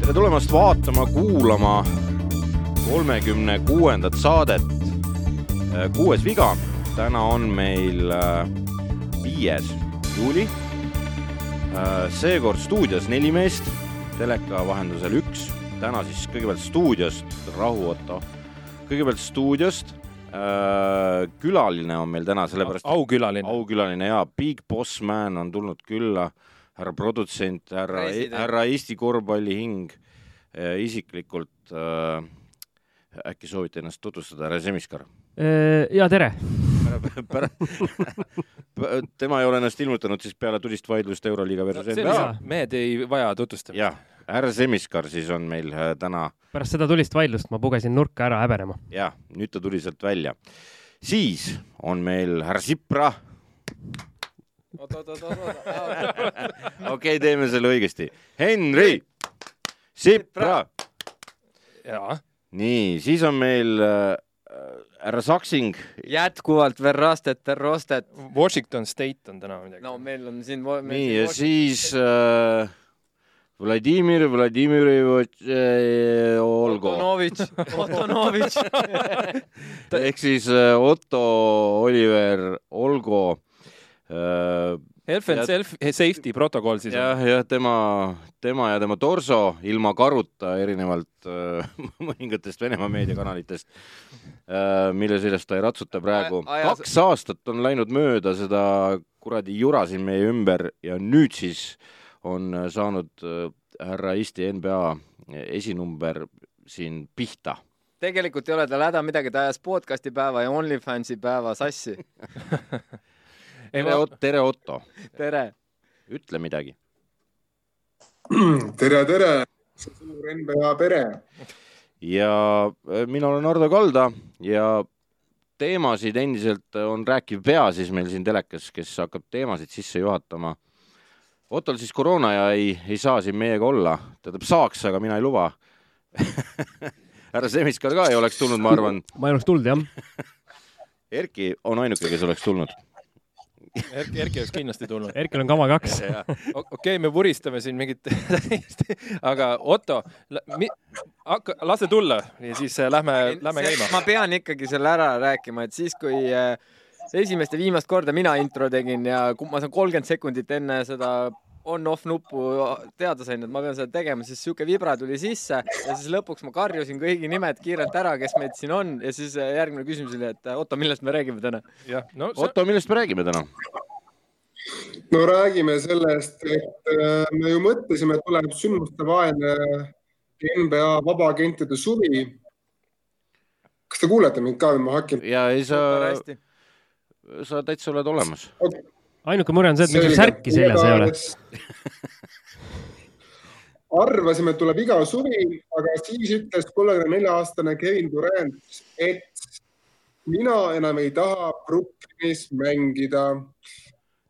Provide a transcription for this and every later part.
tere tulemast vaatama, kuulama kolmekümne kuuendat saadet. kuues viga, täna on meil äh, viies juuli. seekord stuudios neli meest, teleka vahendusel üks. täna siis kõigepealt stuudiost, rahu, Otto. kõigepealt stuudiost. Külaline on meil täna, sellepärast. aukülaline. aukülaline ja Big Boss Man on tulnud külla, härra produtsent, härra, härra Eesti korvpallihing isiklikult äh, äkki soovite ennast tutvustada, härra Semiskar? ja tere! tema ei ole ennast ilmutanud siis peale tulist vaidlust Euroliiga versus NBA. mehed ei vaja tutvustamist. Härra Semiskar siis on meil äh, täna. pärast seda tulist vaidlust ma pugesin nurka ära häbenema. jah, nüüd ta tuli sealt välja. siis on meil härra Sipra. okei, teeme selle õigesti. Henri Sipra. jaa. nii, siis on meil äh, härra Saksing. jätkuvalt Verrastet, Terrostet. Washington State on täna midagi. no meil on siin. nii ja siis äh, Vladimir Vladimirovitš äh, Olgo. Otonovitš, Otonovitš ehk siis äh, Otto Oliver Olgo äh,. Health and self safety protokoll siis. jah, jah, tema, tema ja tema torso ilma karuta, erinevalt äh, mõningatest Venemaa meediakanalitest äh,, mille seljast ta ei ratsuta praegu. kaks aastat on läinud mööda seda kuradi jura siin meie ümber ja nüüd siis on saanud äh, härra Eesti NBA esinumber siin pihta tegelikult ei ole tal häda midagi, ta ajas podcast'i päeva ja OnlyFansi päeva sassi tere, tere, Otto. tere. ütle midagi. tere, tere, suur NBA pere. ja äh, mina olen Ardo Kalda ja teemasid endiselt on rääkiv pea siis meil siin telekas, kes hakkab teemasid sisse juhatama. Ottol siis koroona ja ei, ei saa siin meiega olla, tähendab saaks, aga mina ei luba härra Semiskar ka ei oleks tulnud, ma arvan. ma ei oleks tulnud, jah. Erki on ainuke, kes oleks tulnud Erki, Erki oleks kindlasti tulnud. Erkil on kama kaks. okei okay,, me vuristame siin mingit täiesti, aga Otto, hakka, lase tulla ja siis äh, lähme, lähme käima. ma pean ikkagi selle ära rääkima, et siis, kui äh, esimest ja viimast korda mina intro tegin ja ma saan kolmkümmend sekundit enne seda on-off nuppu teada sain, et ma pean seda tegema, siis sihuke vibra tuli sisse ja siis lõpuks ma karjusin kõigi nimed kiirelt ära, kes meid siin on ja siis äh, järgmine küsimus oli, et Otto, millest me räägime täna? No, see... Otto, millest me räägime täna? no räägime sellest, et äh, me ju mõtlesime, et tuleb sündmustevaheline NBA vabaagentide suvi. kas te kuulete mind ka või ma hakin? ja ei sa, sa täitsa oled olemas okay ainuke mure on see, et miks sul särki seljas ei ole. arvasime, et tuleb iga suvi, aga siis ütles kolmekümne nelja aastane Kevin Durant, et mina enam ei taha Brooklynis mängida.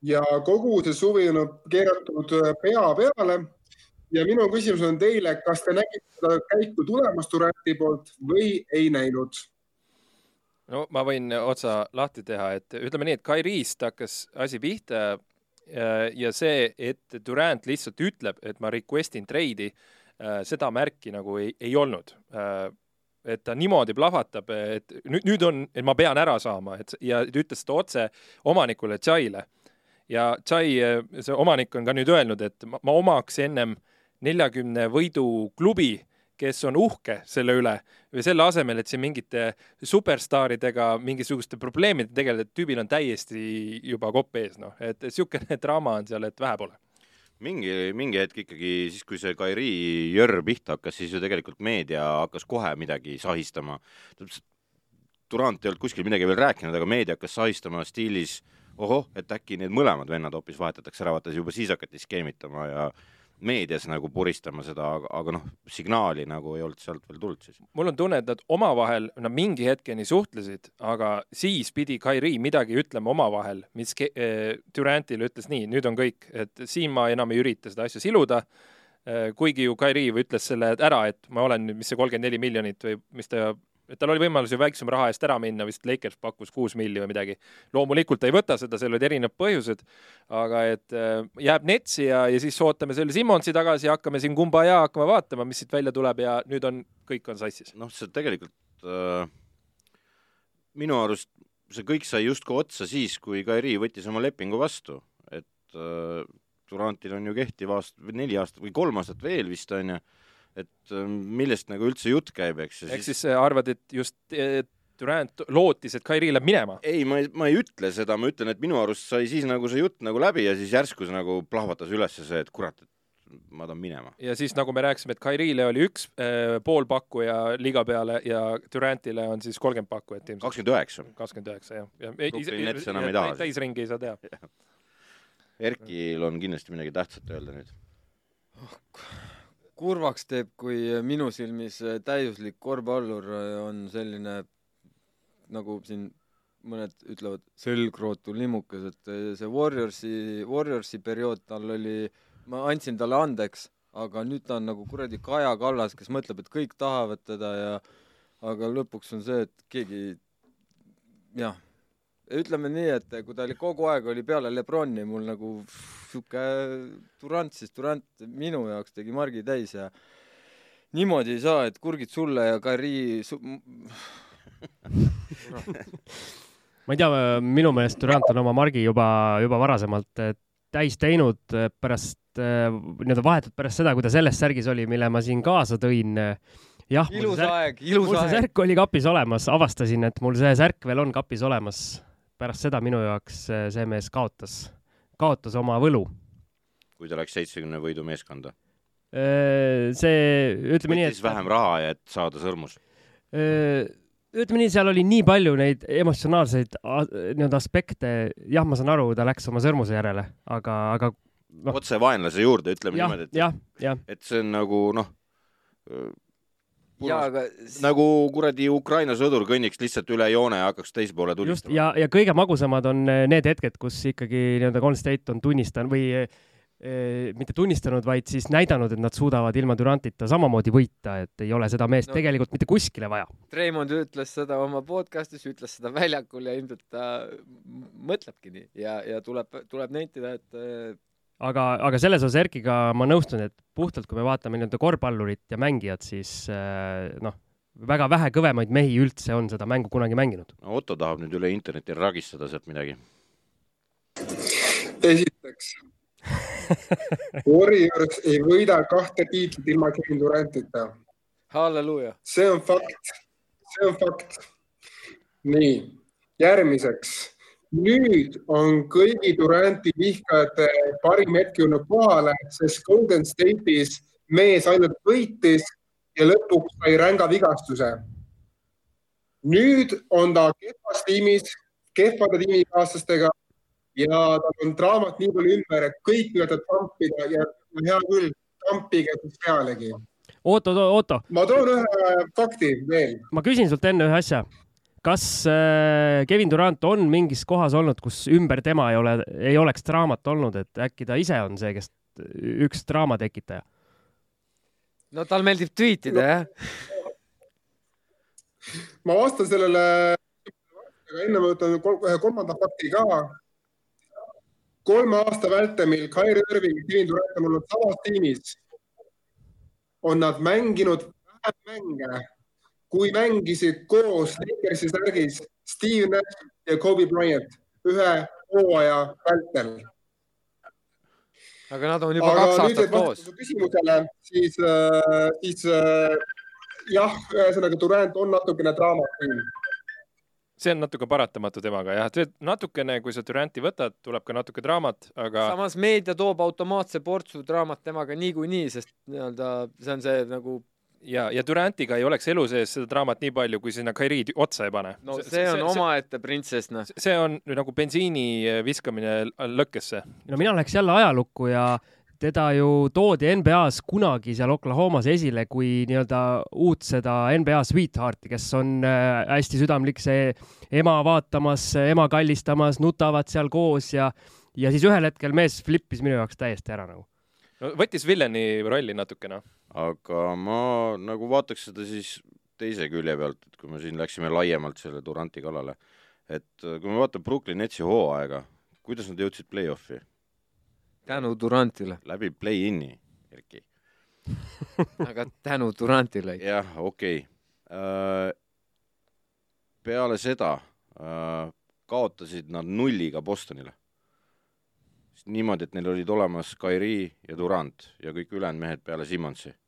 ja kogu see suvi on keeratud pea peale. ja minu küsimus on teile, kas te nägite seda käiku tulemas Duranti poolt või ei näinud? No ma võin otsa lahti teha, et ütleme nii, et Kairiist hakkas asi pihta ja see, et Durand lihtsalt ütleb, et ma request in trade'i, seda märki nagu ei, ei olnud. et ta niimoodi plahvatab, et nüüd, nüüd on, et ma pean ära saama, et ja ta ütles seda otse omanikule Tšaile. ja Tšai, see omanik on ka nüüd öelnud, et ma, ma omaks ennem neljakümne võidu klubi kes on uhke selle üle või selle asemel, et siin mingite superstaaridega mingisuguste probleemidega tegeleda, tüübil on täiesti juba kopp ees, noh, et niisugune draama on seal, et vähe pole mingi, mingi hetk ikkagi siis, kui see Kairi jörr pihta hakkas, siis ju tegelikult meedia hakkas kohe midagi sahistama. Durant ei olnud kuskil midagi veel rääkinud, aga meedia hakkas sahistama stiilis ohoh, et äkki need mõlemad vennad hoopis vahetatakse ära, vaata juba siis hakati skeemitama ja meedias nagu puristama seda, aga, aga noh, signaali nagu ei olnud sealt veel tulnud siis. mul on tunne, et nad omavahel, nad mingi hetkeni suhtlesid, aga siis pidi Kairi midagi ütlema omavahel, mis äh, Durantile ütles nii, nüüd on kõik, et siin ma enam ei ürita seda asja siluda äh,. kuigi ju Kairi ütles selle ära, et ma olen nüüd, mis see kolmkümmend neli miljonit või mis ta et tal oli võimalus ju väiksema raha eest ära minna, vist Lakers pakkus kuus milli või midagi. loomulikult ta ei võta seda, seal olid erinevad põhjused, aga et äh, jääb Netsi ja, ja siis ootame selle Simonsi tagasi ja hakkame siin kumbaya hakkama vaatama, mis siit välja tuleb ja nüüd on, kõik on sassis. noh, see tegelikult äh, minu arust see kõik sai justkui otsa siis, kui Kairi võttis oma lepingu vastu, et äh, Durantil on ju kehtiv aasta, neli aastat või kolm aastat veel vist on ju et äh, millest nagu üldse jutt käib, eks. ehk siis sa arvad, et just et Durant lootis, et Kairi läheb minema? ei, ma ei, ma ei ütle seda, ma ütlen, et minu arust sai siis nagu see jutt nagu läbi ja siis järsku see nagu plahvatas üles see, et kurat, et ma tahan minema. ja siis, nagu me rääkisime, et Kairile oli üks äh, pool pakkuja liiga peale ja Durantile on siis kolmkümmend pakkujat ilmselt. kakskümmend üheksa. kakskümmend üheksa, jah. ja, Brooklyn Nets enam ei taha. täisringi ei saa teha. Erkil on kindlasti midagi tähtsat öelda nüüd kurvaks teeb, kui minu silmis täiuslik korvpallur on selline, nagu siin mõned ütlevad, selgrootul limukas, et see Warriorsi, Warriorsi periood tal oli, ma andsin talle andeks, aga nüüd ta on nagu kuradi Kaja Kallas, kes mõtleb, et kõik tahavad teda ja aga lõpuks on see, et keegi jah, ütleme nii, et kui ta oli kogu aeg oli peale Lebroni mul nagu sihuke Durant, siis Durant minu jaoks tegi margi täis ja niimoodi ei saa, et kurgid sulle ja Kari su... ma ei tea, minu meelest Durant on oma margi juba, juba varasemalt eh, täis teinud eh, pärast, eh, nii-öelda vahetult pärast seda, kui ta selles särgis oli, mille ma siin kaasa tõin. jah, ilus aeg, ilus mul see särk oli kapis olemas, avastasin, et mul see särk veel on kapis olemas. Pärast seda minu jaoks see mees kaotas, kaotas oma võlu. kui ta läks seitsmekümne võidu meeskonda? see, ütleme nii, et vähem raha, et saada sõrmus? ütleme nii, seal oli nii palju neid emotsionaalseid nii-öelda aspekte, jah, ma saan aru, ta läks oma sõrmuse järele, aga, aga no. otse vaenlase juurde, ütleme ja, niimoodi, et et see on nagu noh, jaa, aga nagu kuradi Ukraina sõdur kõnniks lihtsalt üle joone ja hakkaks teise poole tulistama. ja, ja kõige magusamad on need hetked, kus ikkagi nii-öelda Golden State on tunnistanud või eh, mitte tunnistanud, vaid siis näidanud, et nad suudavad ilma Durantita samamoodi võita, et ei ole seda meest no, tegelikult mitte kuskile vaja. Treimond ütles seda oma podcast'is, ütles seda väljakul ja ilmselt ta mõtlebki nii ja, ja tuleb, tuleb nentida, et eh, aga, aga selles osas Erkiga ma nõustun, et puhtalt, kui me vaatame nii-öelda korvpallurit ja mängijat, siis eh, noh, väga vähe kõvemaid mehi üldse on seda mängu kunagi mänginud no,. Otto tahab nüüd üle interneti ragistada sealt midagi. esiteks Warriors ei võida kahte tiitlit ilma Kevin Durantita. halleluuja. see on fakt, see on fakt. nii, järgmiseks. Nüüd on kõigi Duranti vihkajate parim hetk jõudnud kohale, sest Golden State'is mees ainult võitis ja lõpuks sai ränga vigastuse. nüüd on ta kehvas tiimis, kehvade tiimikaaslastega ja tal on draamat nii palju ümber, et kõik võivad tampida ja hea küll, tampige siis pealegi. oota, oota. ma toon ühe fakti veel. ma küsin sult enne ühe asja. Kas äh, Kevin Durant on mingis kohas olnud, kus ümber tema ei ole, ei oleks draamat olnud, et äkki ta ise on see, kes üks draama tekitaja? no tal meeldib tweetida no., jah. ma vastan sellele, aga enne ma võtan ühe kolmanda fakti ka kolme aasta vältemil Kairi Irving ja Kevin Durant on olnud samas tiimis, on nad mänginud vähem mänge, kui mängisid koos Lakersi särgis Steve Nash ja Kobe Bryant ühe hooaja vältel. aga nad on juba aga kaks aastat koos. küsimusele, siis, siis jah, ühesõnaga Durant on natukene draamat küll see on natuke paratamatu temaga jah, natukene, kui sa Duranti võtad, tuleb ka natuke draamat, aga. samas meedia toob automaatse portsu draamat temaga niikuinii, sest nii-öelda see on see nagu. Ja, ja Durantiga ei oleks elu sees seda draamat nii palju, kui sinna Kairiid otsa ei pane. no see, see on omaette printsess, noh. see on nagu bensiini viskamine lõkkesse. no mina läheks jälle ajalukku ja teda ju toodi NBA-s kunagi seal Oklahomas esile kui nii-öelda uut seda NBA sweetheart'i, kes on äh, hästi südamlik, see ema vaatamas, ema kallistamas, nutavad seal koos ja, ja siis ühel hetkel mees flippis minu jaoks täiesti ära nagu. no võttis villeni rolli natukene. Aga ma nagu vaataks seda siis teise külje pealt, et kui me siin läksime laiemalt selle Duranti kallale, et äh, kui me vaatame Brooklyn Netsi hooaega, kuidas nad jõudsid play-off'i? tänu Durantile, läbi play-in'i, Erki. aga tänu Durantile. jah, okei okay.. peale seda äh, kaotasid nad nulliga Bostonile. niimoodi, et neil olid olemas Kyrie ja Durant ja kõik ülejäänud mehed peale Simmonsi äh,.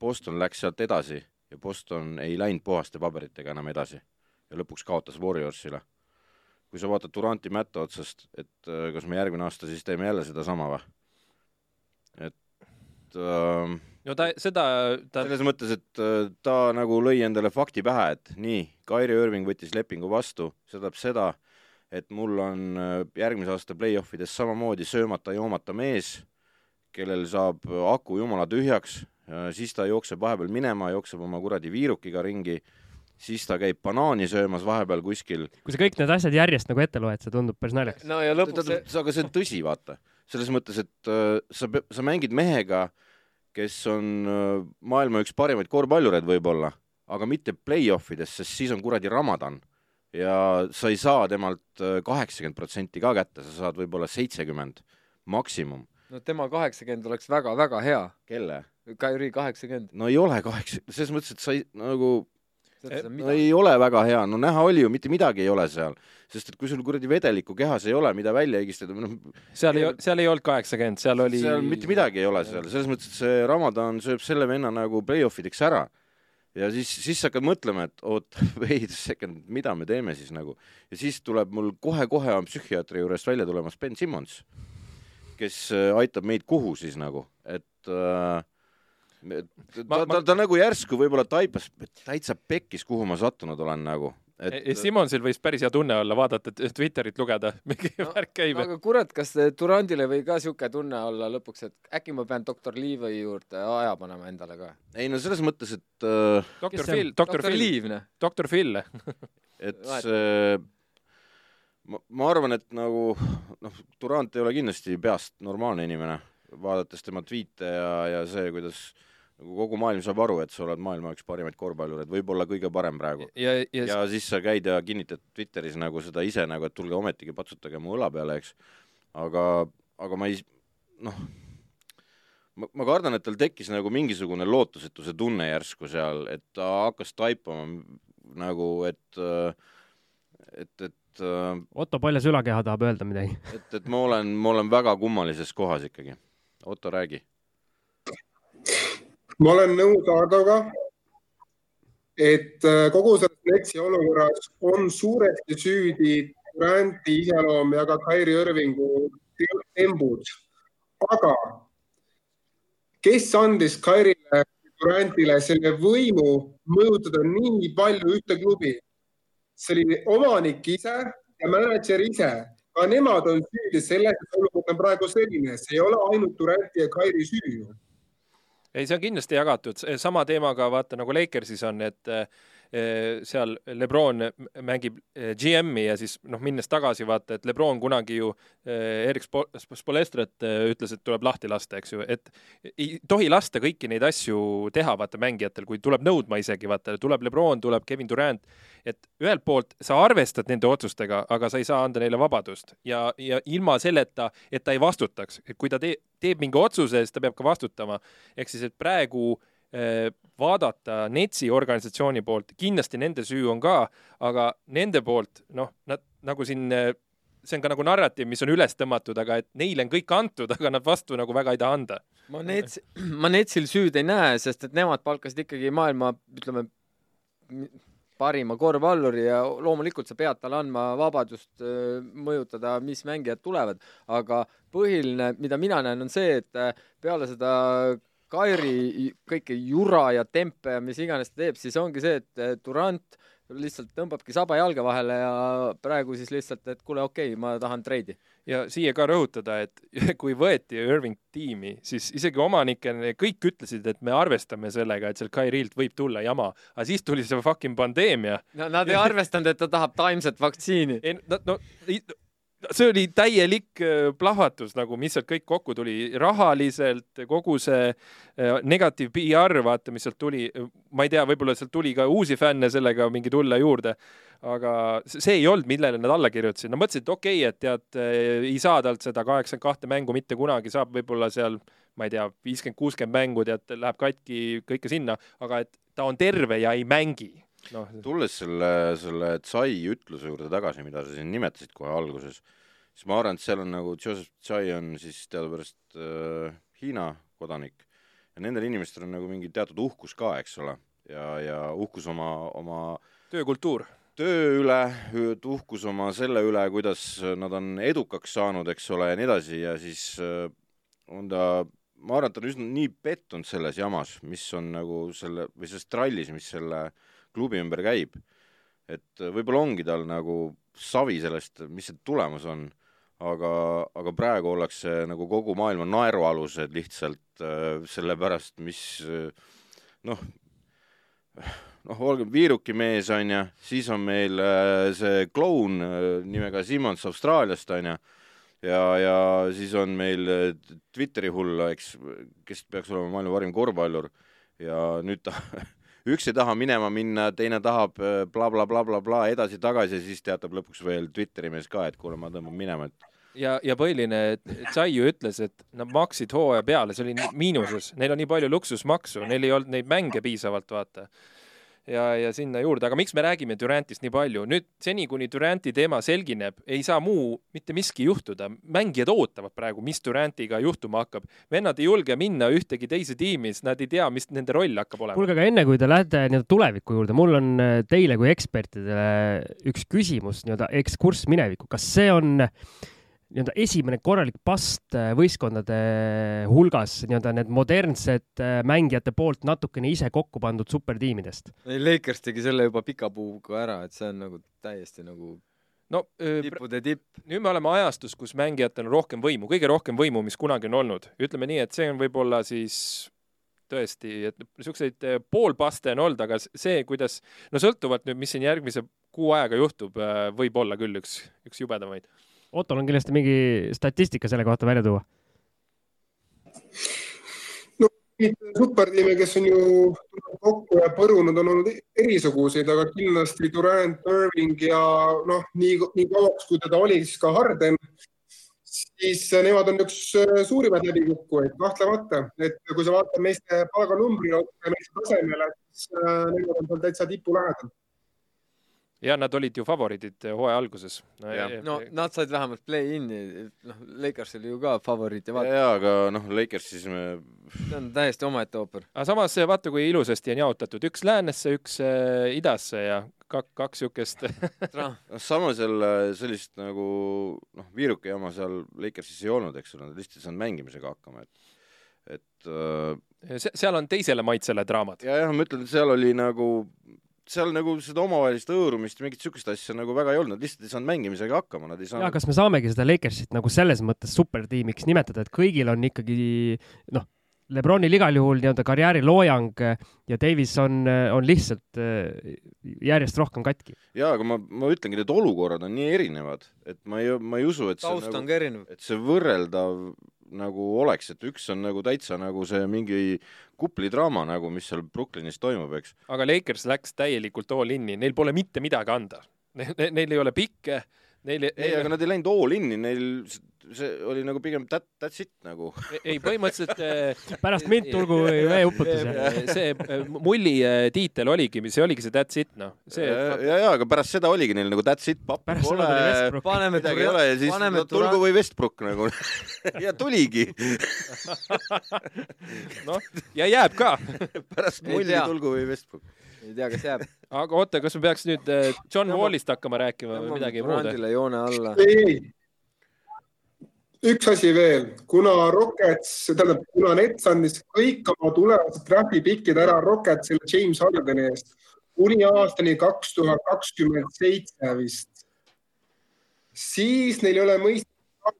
Boston läks sealt edasi ja Boston ei läinud puhaste paberitega enam edasi ja lõpuks kaotas Warriorsile. kui sa vaatad Duranti mätta otsast, et äh, kas me järgmine aasta siis teeme jälle sedasama või? et äh, no ta, seda, ta, selles mõttes, et äh, ta nagu lõi endale fakti pähe, et nii, Kairi Irving võttis lepingu vastu, see tähendab seda, et mul on äh, järgmise aasta play-offides samamoodi söömata-joomata mees, kellel saab aku jumala tühjaks, siis ta jookseb vahepeal minema, jookseb oma kuradi viirukiga ringi, siis ta käib banaani söömas vahepeal kuskil. kui sa kõik need asjad järjest nagu ette loed, see tundub päris naljakas. no ja lõpuks see, aga see on tõsi, vaata, selles mõttes, et äh, sa, sa mängid mehega, kes on äh, maailma üks parimaid korvpallureid võib-olla, aga mitte play-off ides, sest siis on kuradi Ramadan ja sa ei saa temalt äh, kaheksakümmend protsenti ka kätte, sa saad võib-olla seitsekümmend maksimum. No tema kaheksakümmend oleks väga-väga hea. kelle? Kairi kaheksakümmend. no ei ole kaheksa, selles mõttes, et sa ei nagu no ei ole väga hea, no näha oli ju, mitte midagi ei ole seal, sest et kui sul kuradi vedelikku kehas ei ole, mida välja higistada, noh, seal ei, seal ei olnud kaheksakümmend, seal oli. seal mitte midagi ei ole seal, selles mõttes, et see Ramadan sööb selle venna nagu play-off ideks ära. ja siis, siis sa hakkad mõtlema, et oot, wait a second, mida me teeme siis nagu. ja siis tuleb mul kohe-kohe on psühhiaatri juurest välja tulemas Ben Simmons, kes äh, aitab meid kuhu siis nagu, et äh, ta, Ma- ta, ta, ta nagu järsku võib-olla taipas, täitsa pekkis, kuhu ma sattunud olen nagu, et E, Simonsil võis päris hea tunne olla, vaadata Twitterit lugeda, mingi No, värk käib. aga kurat, kas Durandile või ka siuke tunne olla lõpuks, et äkki ma pean doktor Leevi juurde aja panema endale ka? ei no selles mõttes, et äh, doktor? Phil, doktor Phil, noh. doktor Phil. et see, ma, ma arvan, et nagu noh, Durand ei ole kindlasti peast normaalne inimene, vaadates tema tweet'e ja, ja see, kuidas nagu kogu maailm saab aru, et sa oled maailma üks parimaid korvpallureid, võib-olla kõige parem praegu. ja, ja, ja siis sa käid ja kinnitad Twitteris nagu seda ise nagu, et tulge ometigi patsutage mu õla peale, eks. aga, aga ma ei, noh, ma, ma kardan, et tal tekkis nagu mingisugune lootusetuse tunne järsku seal, et ta hakkas taipama nagu, et, et, et, Otto Palja sülakeha tahab öelda midagi. et, et ma olen, ma olen väga kummalises kohas ikkagi. Otto, räägi. ma olen nõus Hardoga, et äh, kogu selles Netsi olukorras on suuresti süüdi Duranti iseloom ja ka Kairi Irvingu tembud. aga kes andis Kairile, Durantile selle võimu mõjutada nii palju ühte klubi? See oli omanik ise ja mänedžer ise. ka nemad on süüdi selles, et olukord on praegu selline, see ei ole ainult Duranti ja Kairi süü ei, see on kindlasti jagatud, sama teemaga vaata nagu Lakersis on, et eh, seal Lebron mängib eh, GM-i ja siis noh, minnes tagasi vaata, et Lebron kunagi ju Erik Spo- Spolestrat ütles, et tuleb lahti lasta, eks ju, et ei tohi lasta kõiki neid asju teha vaata mängijatel, kui tuleb nõudma isegi vaata, tuleb Lebron, tuleb Kevin Durant, et ühelt poolt sa arvestad nende otsustega, aga sa ei saa anda neile vabadust ja, ja ilma selleta, et ta ei vastutaks, et kui ta teeb, teeb mingi otsuse, siis ta peab ka vastutama. ehk siis, et praegu eh, vaadata Netsi organisatsiooni poolt, kindlasti nende süü on ka, aga nende poolt, noh, nad nagu siin eh, see on ka nagu narratiiv, mis on üles tõmmatud, aga et neile on kõik antud, aga nad vastu nagu väga ei taha anda. ma Nets, ma Netsil süüd ei näe, sest et nemad palkasid ikkagi maailma, ütleme, parima korvpalluri ja loomulikult sa pead talle andma vabadust öö, mõjutada, mis mängijad tulevad, aga põhiline, mida mina näen, on see, et äh, peale seda Kairi kõike jura ja tempe ja mis iganes ta teeb, siis ongi see, et Durant lihtsalt tõmbabki saba jalge vahele ja praegu siis lihtsalt, et kuule, okei okay,, ma tahan treidi. ja siia ka rõhutada, et kui võeti Irving tiimi, siis isegi omanikena kõik ütlesid, et me arvestame sellega, et seal Kairilt võib tulla jama, aga siis tuli see fucking pandeemia. no nad ei arvestanud, et ta tahab taimset vaktsiini. ei, no, no, see oli täielik äh, plahvatus nagu, mis sealt kõik kokku tuli, rahaliselt kogu see äh, negatiiv PR, vaata, mis sealt tuli, ma ei tea, võib-olla sealt tuli ka uusi fänne sellega mingi tulla juurde, aga see ei olnud, millele nad alla kirjutasid, nad mõtlesid, et okei okay,, et tead, äh, ei saa talt seda kaheksakümmend kahte mängu mitte kunagi, saab võib-olla seal ma ei tea, viiskümmend, kuuskümmend mängu, tead, läheb katki, kõike sinna, aga et ta on terve ja ei mängi no. tulles selle, selle Tsai ütluse juurde tagasi, mida sa siin nimetasid kohe alguses, siis ma arvan, et seal on nagu Joseph Tsai on siis teadupärast äh, Hiina kodanik. Ja nendel inimestel on nagu mingi teatud uhkus ka, eks ole, ja, ja uhkus oma, oma töökultuur. töö üle, uhkus oma selle üle, kuidas nad on edukaks saanud, eks ole, ja nii edasi. Ja siis äh, on ta, ma arvan, et ta on üsna nii pettunud selles jamas, mis on nagu selle, või selles trallis, mis selle klubi ümber käib. et võib-olla ongi tal nagu savi sellest, mis see tulemus on, aga, aga praegu ollakse nagu kogu maailma naerualused lihtsalt äh, sellepärast, mis äh, noh, noh, olgem Viiruki mees, on ju, siis on meil äh, see kloun äh, nimega Simmons Austraaliast, on ju, ja, ja siis on meil äh, Twitteri hull, eks, kes peaks olema maailma parim korvpallur ja nüüd ta üks ei taha minema minna, teine tahab blablabla bla, bla, bla, edasi-tagasi ja siis teatab lõpuks veel Twitteri mees ka, et kuule, ma tõmban minema, et ja, ja põhiline, et Tsai ju ütles, et nad maksid hooaja peale, see oli miinuses, neil on nii palju luksusmaksu, neil ei olnud neid mänge piisavalt, vaata ja, ja sinna juurde, aga miks me räägime Durantist nii palju? nüüd seni, kuni Duranti teema selgineb, ei saa muu mitte miski juhtuda. mängijad ootavad praegu, mis Durantiga juhtuma hakkab. vennad ei julge minna ühtegi teise tiimi, sest nad ei tea, mis nende roll hakkab olema. kuulge, aga enne kui te lähete nii-öelda tuleviku juurde, mul on äh, teile kui ekspertidele üks küsimus, nii-öelda ekskurss minevikku. kas see on äh, nii-öelda esimene korralik past äh, võistkondade hulgas, nii-öelda need modernsed äh, mängijate poolt natukene ise kokku pandud supertiimidest. ei, Lakers tegi selle juba pika puuga ära, et see on nagu täiesti nagu no tippude tipp. nüüd me oleme ajastus, kus mängijatel on rohkem võimu, kõige rohkem võimu, mis kunagi on olnud. ütleme nii, et see on võib-olla siis tõesti, et niisuguseid äh, poolpaste on olnud, aga see, kuidas, no sõltuvalt nüüd, mis siin järgmise kuu ajaga juhtub, võib olla küll üks, üks jubedamaid Ottol on kindlasti mingi statistika selle kohta välja tuua. no supertiime, kes on ju kokku ja põrunud, on olnud erisuguseid, aga kindlasti Durand, Irving ja noh, nii, nii kauaks, kui teda oli, siis ka Harden, siis nemad on üks suurimaid läbikukkujaid, kahtlemata. et kui sa vaatad meeste palganumbri meeste tasemele, siis äh, nemad on seal täitsa tipu lähedal ja nad olid ju favoriidid eh, hooaja alguses no,. no nad said vähemalt play-in'i, noh, Lakers oli ju ka favoriit ja vaata. jaa, aga noh, Lakers siis me see on täiesti omaette ooper. aga samas eh, vaata, kui ilusasti on jaotatud, üks läänesse, üks äh, idasse ja kak-, kaks niisugust noh, samas jälle sellist nagu noh, viiruke jama seal Lakersis ei olnud, eks ole, nad lihtsalt ei saanud mängimisega hakkama, et et äh, se seal on teisele maitsele draamad. ja, jah, ma ütlen, seal oli nagu seal nagu seda omavahelist hõõrumist, mingit niisugust asja nagu väga ei olnud, nad lihtsalt ei saanud mängimisega hakkama, nad ei saanud. ja kas me saamegi seda Lakersit nagu selles mõttes supertiimiks nimetada, et kõigil on ikkagi noh, Lebronil igal juhul nii-öelda karjääri loojang ja Davis on, on lihtsalt äh, järjest rohkem katki. jaa, aga ma, ma ütlengi, need olukorrad on nii erinevad, et ma ei, ma ei usu, et see taust nagu, on ka erinev. et see võrreldav nagu oleks, et üks on nagu täitsa nagu see mingi kuplidraama nagu, mis seal Brooklynis toimub, eks. aga Lakers läks täielikult all in'i, neil pole mitte midagi anda. Neil ei ole pikke, neil ei, aga nad ei läinud all in'i, neil see oli nagu pigem that, that's it nagu. ei, põhimõtteliselt äh, pärast mind tulgu veeuputus. see äh, mulli äh, tiitel oligi, see oligi see that's it, noh. see. ja, ja, ja, aga pärast seda oligi neil nagu that's it, pappi pole, midagi ei ole ja siis no, tulgu või Westbrook nagu ja tuligi noh, ja jääb ka pärast mulli tulgu või Westbrook ei tea, kas jääb. aga oota, kas me peaks nüüd John Wallist hakkama rääkima või midagi muud? joone alla. ei, ei üks asi veel, kuna Rockets, tähendab, kuna Nets andis kõik oma tulevased draft'i pikid ära Rocketsile James Hardeni eest kuni aastani kaks tuhat kakskümmend seitse vist, siis neil ei ole mõistlik,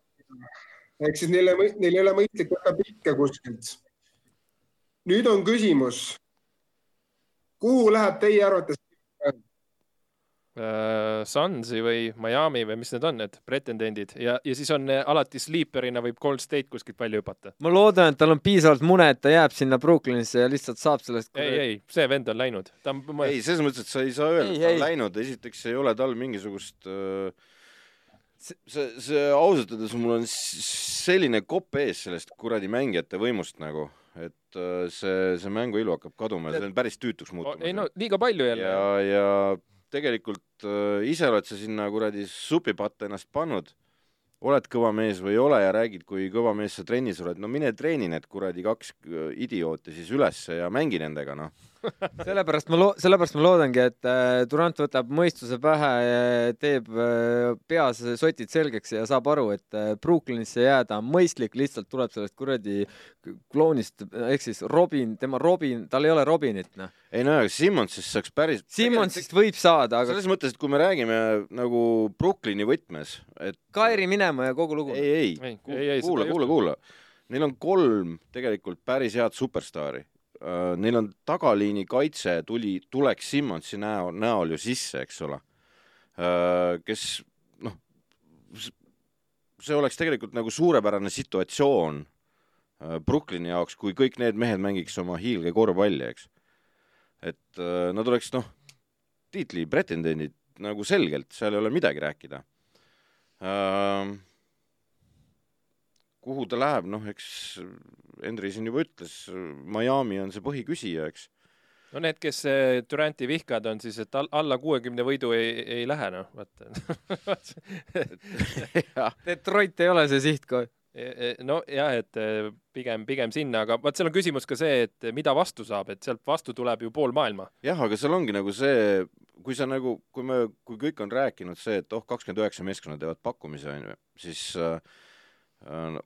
ehk siis neil, neil ei ole mõistlik võtta pikke kuskilt. nüüd on küsimus, kuhu läheb teie arvates äh, Sunsi või Miami või mis need on, need pretendendid ja, ja siis on äh, alati sleeper'ina võib Gold State kuskilt välja hüpata. ma loodan, et tal on piisavalt mune, et ta jääb sinna Brooklynisse ja lihtsalt saab sellest ei, ei, see vend on läinud, ta on, ei, selles mõttes, et sa ei saa öelda, et ta ei. on läinud, esiteks ei ole tal mingisugust äh, see, see ausalt öeldes mul on selline kopp ees sellest kuradi mängijate võimust nagu, et äh, see, see mängu ilu hakkab kaduma ja see on päris tüütuks muutumas. ei no liiga palju jälle. ja, ja tegelikult äh, ise oled sa sinna kuradi supipatta ennast pannud, oled kõva mees või ei ole ja räägid, kui kõva mees sa trennis oled, no mine treeni need kuradi kaks äh, idiooti siis ülesse ja mängi nendega, noh. Sellepärast ma loo-, sellepärast ma loodangi, et äh, Durand võtab mõistuse pähe, teeb äh, peas sotid selgeks ja saab aru, et äh, Brooklynisse jääda on mõistlik, lihtsalt tuleb sellest kuradi kloonist ehk siis Robin, tema Robin, tal ei ole Robinit, noh. ei no aga Simmonsist saaks päris Simmonsist võib saada, aga selles mõttes, et kui me räägime nagu Brooklyni võtmes, et Kairi minema ja kogu lugu. ei, ei, Ei, kuula, kuula, kuula. Neil on kolm tegelikult päris head superstaari. Neil on tagaliini kaitse tuli, tuleks Simmonsi näol, näol ju sisse, eks ole. kes noh, see oleks tegelikult nagu suurepärane situatsioon äh, Brooklyni jaoks, kui kõik need mehed mängiks oma hiilgekorvpalli, eks. et äh, nad oleks noh, tiitli pretendendid nagu selgelt, seal ei ole midagi rääkida äh,. Kuhu ta läheb, noh, eks Henri siin juba ütles, Miami on see põhiküsija, eks. no need, kes äh, Duranti vihkavad, on siis, et all, alla kuuekümne võidu ei, ei lähe, noh, vaata. Detroit ei ole see sihtkoht. nojah, et eh, pigem, pigem sinna, aga vaat seal on küsimus ka see, et mida vastu saab, et sealt vastu tuleb ju pool maailma. jah, aga seal ongi nagu see, kui sa nagu, kui me, kui kõik on rääkinud see, et oh, kakskümmend üheksa meeskonna teevad pakkumise, onju, siis äh,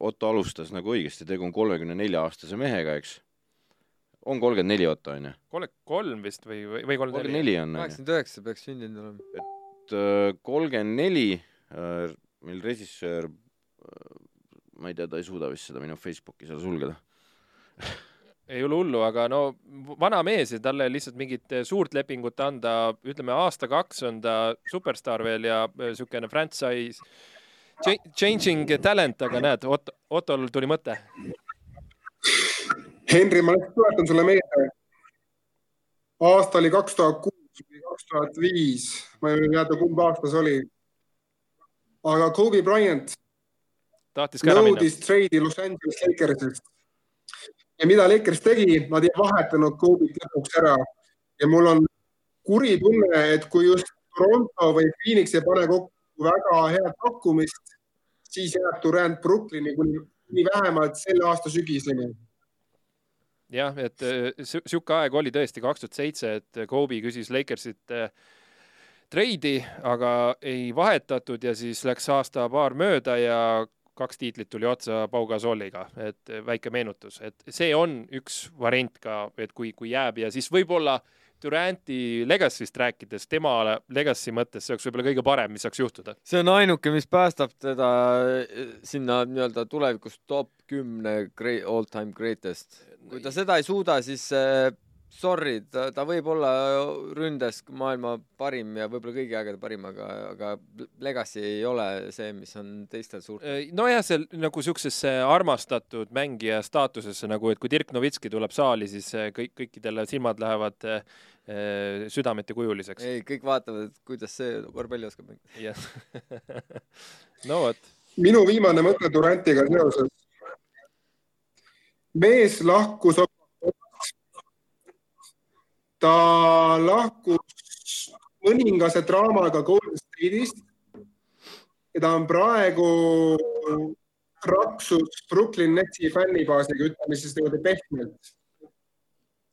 Otto alustas nagu õigesti, tegu on kolmekümne nelja aastase mehega, eks. on kolmkümmend neli Otto, onju? kolm, kolm vist või, või, või kolmkümmend kolmkümmend neli? on, kaheksakümmend üheksa peaks sündinud olema. et äh, kolmkümmend neli, meil režissöör, ma ei tea, ta ei suuda vist seda minu Facebooki seal sulgeda. ei ole hullu, aga no vana mees ja talle lihtsalt mingit suurt lepingut anda, ütleme aasta-kaks on ta superstaar veel ja niisugune franchise changing talent, aga näed, Otto, Ottol tuli mõte. Henri, ma lihtsalt tuletan sulle meelde. aasta oli kaks tuhat kuus või kaks tuhat viis, ma ei mäleta, kumb aasta see oli. aga Kobe Bryant tahtis ka ära minna. nõudis treidi Los Angeles Lakersist. ja mida Lakers tegi, nad ei vahetanud Kobe'it lõpuks ära ja mul on kuri tunne, et kui just Toronto või Phoenix ei pane kokku väga head pakkumist, siis jääb Durand Brooklyni kuni, kuni vähemalt selle aasta sügiseni. Jah, et si- sihuke aeg oli tõesti kaks tuhat seitse, et Kobe küsis Lakersit eh, treidi, aga ei vahetatud ja siis läks aasta-paar mööda ja kaks tiitlit tuli otsa Pau Gasoliga, et eh, väike meenutus, et see on üks variant ka, et kui, kui jääb ja siis võib-olla Duranti Legacy'st rääkides, tema Legacy mõttes see oleks võib-olla kõige parem, mis saaks juhtuda. see on ainuke, mis päästab teda eh, sinna nii-öelda tulevikus top kümne all time greatest. kui ta seda ei suuda, siis äh, sorry, ta, ta võib olla ründes maailma parim ja võib-olla kõigi aegade parim, aga, aga Legacy ei ole see, mis on teistel suurtel. nojah, see nagu siuksesse armastatud mängija staatusesse nagu, et kui Dirk Novitski tuleb saali, siis eh, kõik, kõikidele silmad lähevad eh, eh, südameti kujuliseks. ei, kõik vaatavad, et kuidas see korvpalli oskab mängida. jah. no vot, minu viimane mõte Durantiga seoses. mees lahkus ta lahkus mõningase draamaga Golden State'ist ja ta on praegu raksus Brooklyn Netsi fännibaasiga, ütleme siis niimoodi pehmelt.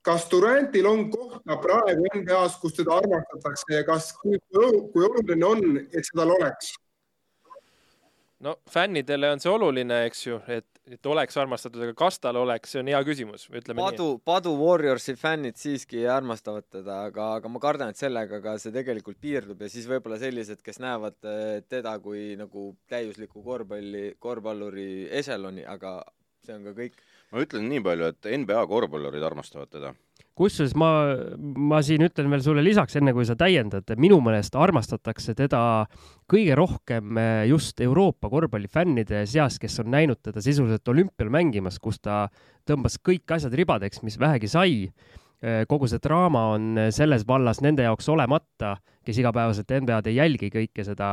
Kas Durantil on kohta praegu NBA-s, kus teda armastatakse ja kas, kui, kui oluline on, et seda oleks? no fännidele on see oluline, eks ju, et, et oleks armastatud, aga kas tal oleks, see on hea küsimus, ütleme nii. Padu, Padu Warriorsi fännid siiski armastavad teda, aga, aga ma kardan, et sellega ka see tegelikult piirdub ja siis võib-olla sellised, kes näevad eh, teda kui nagu täiusliku korvpalli, korvpalluri eseloni, aga see on ka kõik. Ma ütlen nii palju, et NBA korvpallurid armastavad teda. kusjuures ma, ma siin ütlen veel sulle lisaks, enne kui sa täiendad, minu meelest armastatakse teda kõige rohkem eh, just Euroopa korvpallifännide seas, kes on näinud teda sisuliselt olümpial mängimas, kus ta tõmbas kõik asjad ribadeks, mis vähegi sai kogu see draama on äh, selles vallas nende jaoks olemata, kes igapäevaselt NBA-d ei jälgi kõike seda,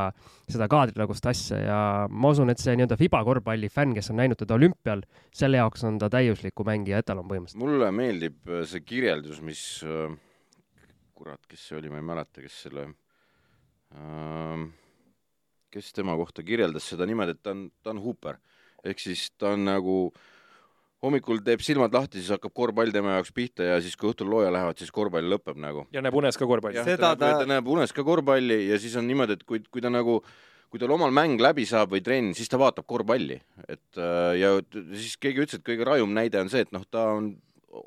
seda kaadritagust asja ja ma usun, et see nii-öelda Fiba korvpalli fänn, kes on näinud teda olümpial, selle jaoks on ta täiusliku mängija etalon põhimõtteliselt. mulle meeldib äh, see kirjeldus, mis kurat, kes see oli, ma ei mäleta, kes selle kes tema kohta kirjeldas seda niimoodi, et ta on, ta on huuper. ehk siis ta on nagu äh, hommikul teeb silmad lahti, siis hakkab korvpall tema jaoks pihta ja siis, kui õhtul looja lähevad, siis korvpall lõpeb nagu. ja näeb unes ka korvpalli. seda ta, ta... ta näeb unes ka korvpalli ja siis on niimoodi, et kui, kui ta nagu kui tal omal mäng läbi saab või trenn, siis ta vaatab korvpalli, et äh, ja siis keegi ütles, et kõige rajum näide on see, et noh, ta on,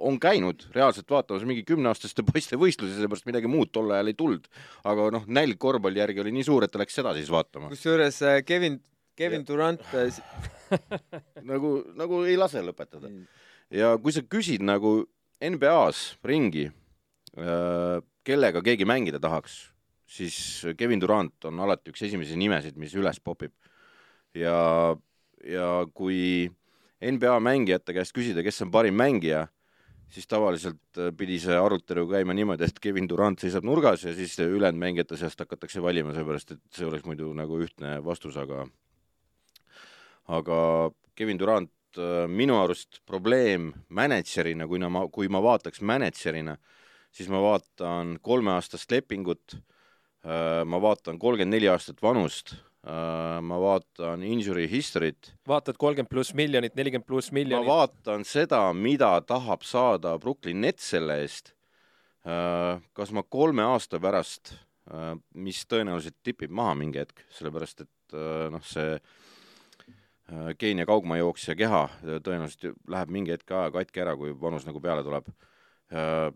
on käinud reaalselt vaatamas mingi kümneaastaste poiste võistlusi, sellepärast midagi muud tol ajal ei tulnud. aga noh, nälg korvpalli järgi oli nii suur, et ta läks seda siis vaatama. kusjuures äh, Kevin, Kevin ja. Durant äh, nagu, nagu ei lase lõpetada. ja kui sa küsid nagu NBA-s ringi, äh, kellega keegi mängida tahaks, siis Kevin Durant on alati üks esimesi nimesid, mis üles popib. ja, ja kui NBA mängijate käest küsida, kes on parim mängija, siis tavaliselt äh, pidi see arutelu käima niimoodi, et Kevin Durant seisab nurgas ja siis ülejäänud mängijate seast hakatakse valima, seepärast et see oleks muidu nagu ühtne vastus, aga aga Kevin Durant äh, minu arust probleem mänedžerina, kui ma, kui ma vaataks mänedžerina, siis ma vaatan kolmeaastast lepingut, äh, ma vaatan kolmkümmend neli aastat vanust, äh, ma vaatan injury history't. vaatad kolmkümmend pluss miljonit, nelikümmend pluss miljonit? ma vaatan seda, mida tahab saada Brooklyn Nets selle eest. kas ma kolme aasta pärast, mis tõenäoliselt tipib maha mingi hetk, sellepärast et noh, see Keenia kaugmaajooksja keha tõenäoliselt läheb mingi hetk aja katki ära, kui vanus nagu peale tuleb. Äh,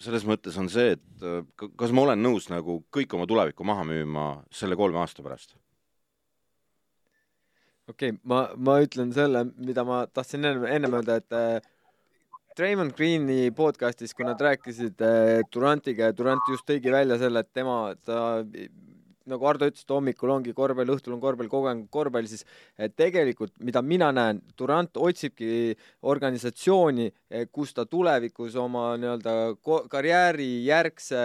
selles mõttes on see, et äh, kas ma olen nõus nagu kõik oma tulevikku maha müüma selle kolme aasta pärast? okei okay,, ma, ma ütlen selle, mida ma tahtsin enne, ennem öelda, et äh, Raymond Greeni podcastis, kui nad rääkisid äh, Durantiga ja Durant just tõigi välja selle, et tema, ta nagu Ardo ütles, et hommikul ongi korvpall, õhtul on korvpall, kogu aeg korvpall, siis tegelikult, mida mina näen, Durant otsibki organisatsiooni, eh, kus ta tulevikus oma nii-öelda karjääri järgse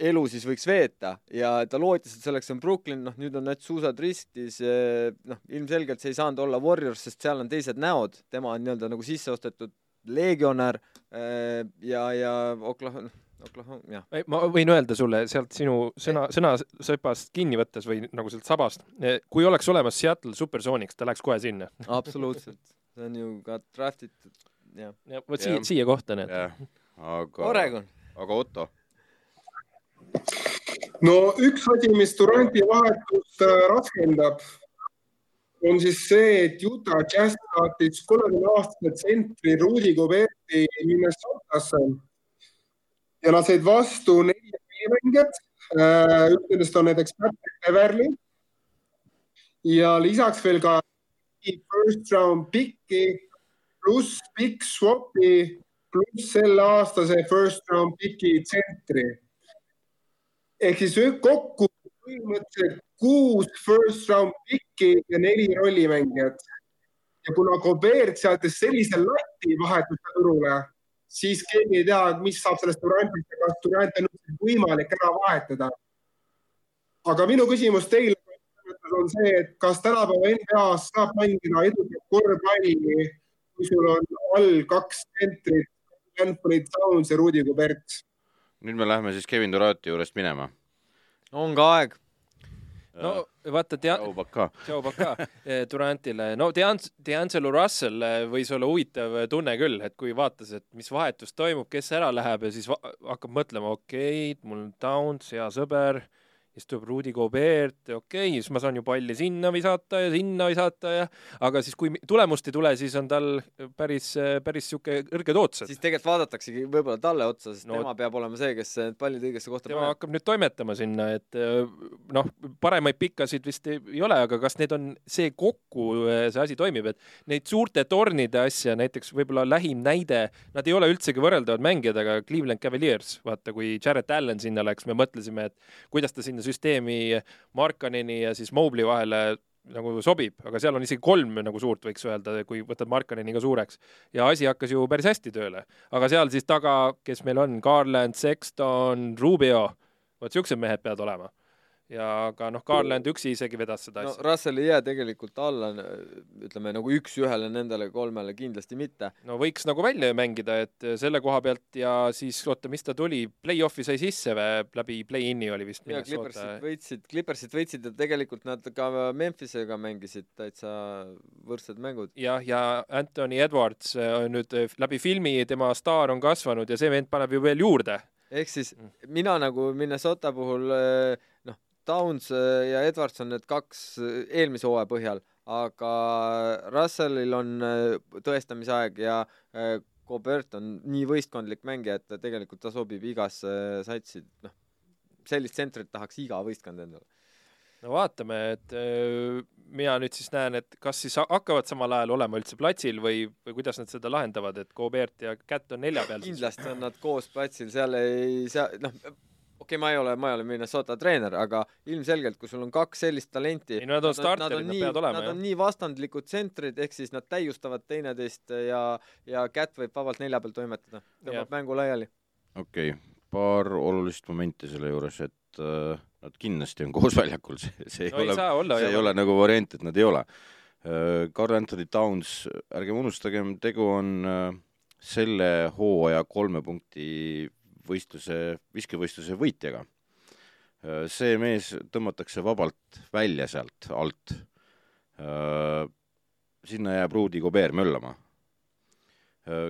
elu siis võiks veeta. Ja ta lootis, et selleks on Brooklyn, noh nüüd on need suusad ristis, eh, noh ilmselgelt see ei saanud olla Warriors, sest seal on teised näod, tema on nii-öelda nagu sisse ostetud legionär eh, ja, ja Oklahoma, noh Oklahoma, jah. ma võin öelda sulle sealt sinu sõna, sõnasepast kinni võttes või nagu sealt sabast, kui oleks olemas Seattle Supersonics, ta läheks kohe sinna. absoluutselt, see on ju ka draft itud, jah. ja vot siia, siia kohta need. aga, Oregon. aga Otto? no üks asi, mis Duranti vahetust äh, raskendab, on siis see, et Utah Jazz saatis kolmekümne aastase tsentri Rudi Goberti Minnesotasse ja nad said vastu neli mängijat. Äh, üks nendest on näiteks Patrick Beverly ja lisaks veel ka first round pick'i pluss big swap'i pluss selle aastase first round pick'i tsentri. ehk siis kokku põhimõtteliselt kuus first round pick'i ja neli rollimängijat. ja kuna Gobert seadis sellise lati vahetuste turule siis keegi ei tea, mis saab sellest Durantist ja kas Durant on võimalik ära vahetada. aga minu küsimus teile on see, et kas tänapäeva NBA-s saab mängida edukat korvpalli, kui sul on all kaks tsentrit, Anthony Towns ja Rudi Gobert? nüüd me läheme siis Kevin Duranti juurest minema. on ka aeg no vaata, Tea-. Joe Baka. Joe Baka eh, Durantile, no Dean-, D'Angelo Russell eh, võis olla huvitav tunne küll, et kui vaatas, et mis vahetus toimub, kes ära läheb ja siis hakkab mõtlema, okei okay,, mul on Downs, hea sõber, ja istub Rudi Gobert, okei okay,, siis ma saan ju palli sinna visata ja sinna visata ja aga siis, kui tulemust ei tule, siis on tal päris, päris niisugune kõrged ootused. siis tegelikult vaadataksegi võib-olla talle otsa, sest No- tema peab olema see, kes need pallid õigesse kohta tema paneb. hakkab nüüd toimetama sinna, et äh, noh, paremaid pikkasid vist ei, ei ole, aga kas need on see kokku, see asi toimib, et neid suurte tornide asja, näiteks võib-olla lähim näide, nad ei ole üldsegi võrreldavad mängijad, aga Cleveland Cavaliers, vaata, kui Jared Allan sinna läks, me mõtlesime, et kuidas ta sinna süsteemi Markaneni ja siis Mobley vahele nagu sobib, aga seal on isegi kolm nagu suurt, võiks öelda, kui võtad Markaneni ka suureks. ja asi hakkas ju päris hästi tööle. aga seal siis taga, kes meil on, Garland, Sexton, Rubio, vot siuksed mehed peavad olema. Ja aga noh, Garland üksi isegi vedas seda no asja. Russell ei jää tegelikult alla, ütleme nagu üks-ühele nendele kolmele kindlasti mitte. no võiks nagu välja mängida, et selle koha pealt ja siis oota, mis ta tuli, play-off'i sai sisse või läbi play-in'i oli vist ja Clippersit võitsid, Clippersit võitsid ja tegelikult nad ka Memphisega mängisid täitsa võrdsed mängud. jah, ja Anthony Edwards äh, nüüd äh, läbi filmi, tema staar on kasvanud ja see vend paneb ju veel juurde. ehk siis Mm. mina nagu Minnesota puhul noh, Downs eh, ja Edwards on need kaks eh, eelmise hooaja põhjal, aga Russellil on eh, tõestamisaeg ja eh, Gobert on nii võistkondlik mängija, et tegelikult ta sobib igasse satsi, noh, sellist tsentrit tahaks iga võistkond endale. no vaatame, et mina nüüd siis näen, et kas siis ha- hakkavad samal ajal olema üldse platsil või, või kuidas nad seda lahendavad, et Gobert ja Kätt on nelja peal kindlasti on nad koos platsil, seal ei saa, noh, okei okay,, ma ei ole, ma ei ole Minnesota treener, aga ilmselgelt, kui sul on kaks sellist talenti, ei no nad on starterid, nad nii, peavad olema nad jah on. nii vastandlikud tsentrid, ehk siis nad täiustavad teineteist ja, ja Cat võib vabalt nelja peal toimetada, Jah. tõmbab mängu laiali. okei okay., paar olulist momenti selle juures, et äh, nad kindlasti on koos väljakul, see, see ei no ole, saa olla. see ei ole nagu variant, et nad ei ole. Carl Anthony Towns, ärgem unustagem, tegu on äh, selle hooaja kolme punkti võistluse, viskevõistluse võitjaga. see mees tõmmatakse vabalt välja sealt alt. sinna jääb Rudi Gobert möllama.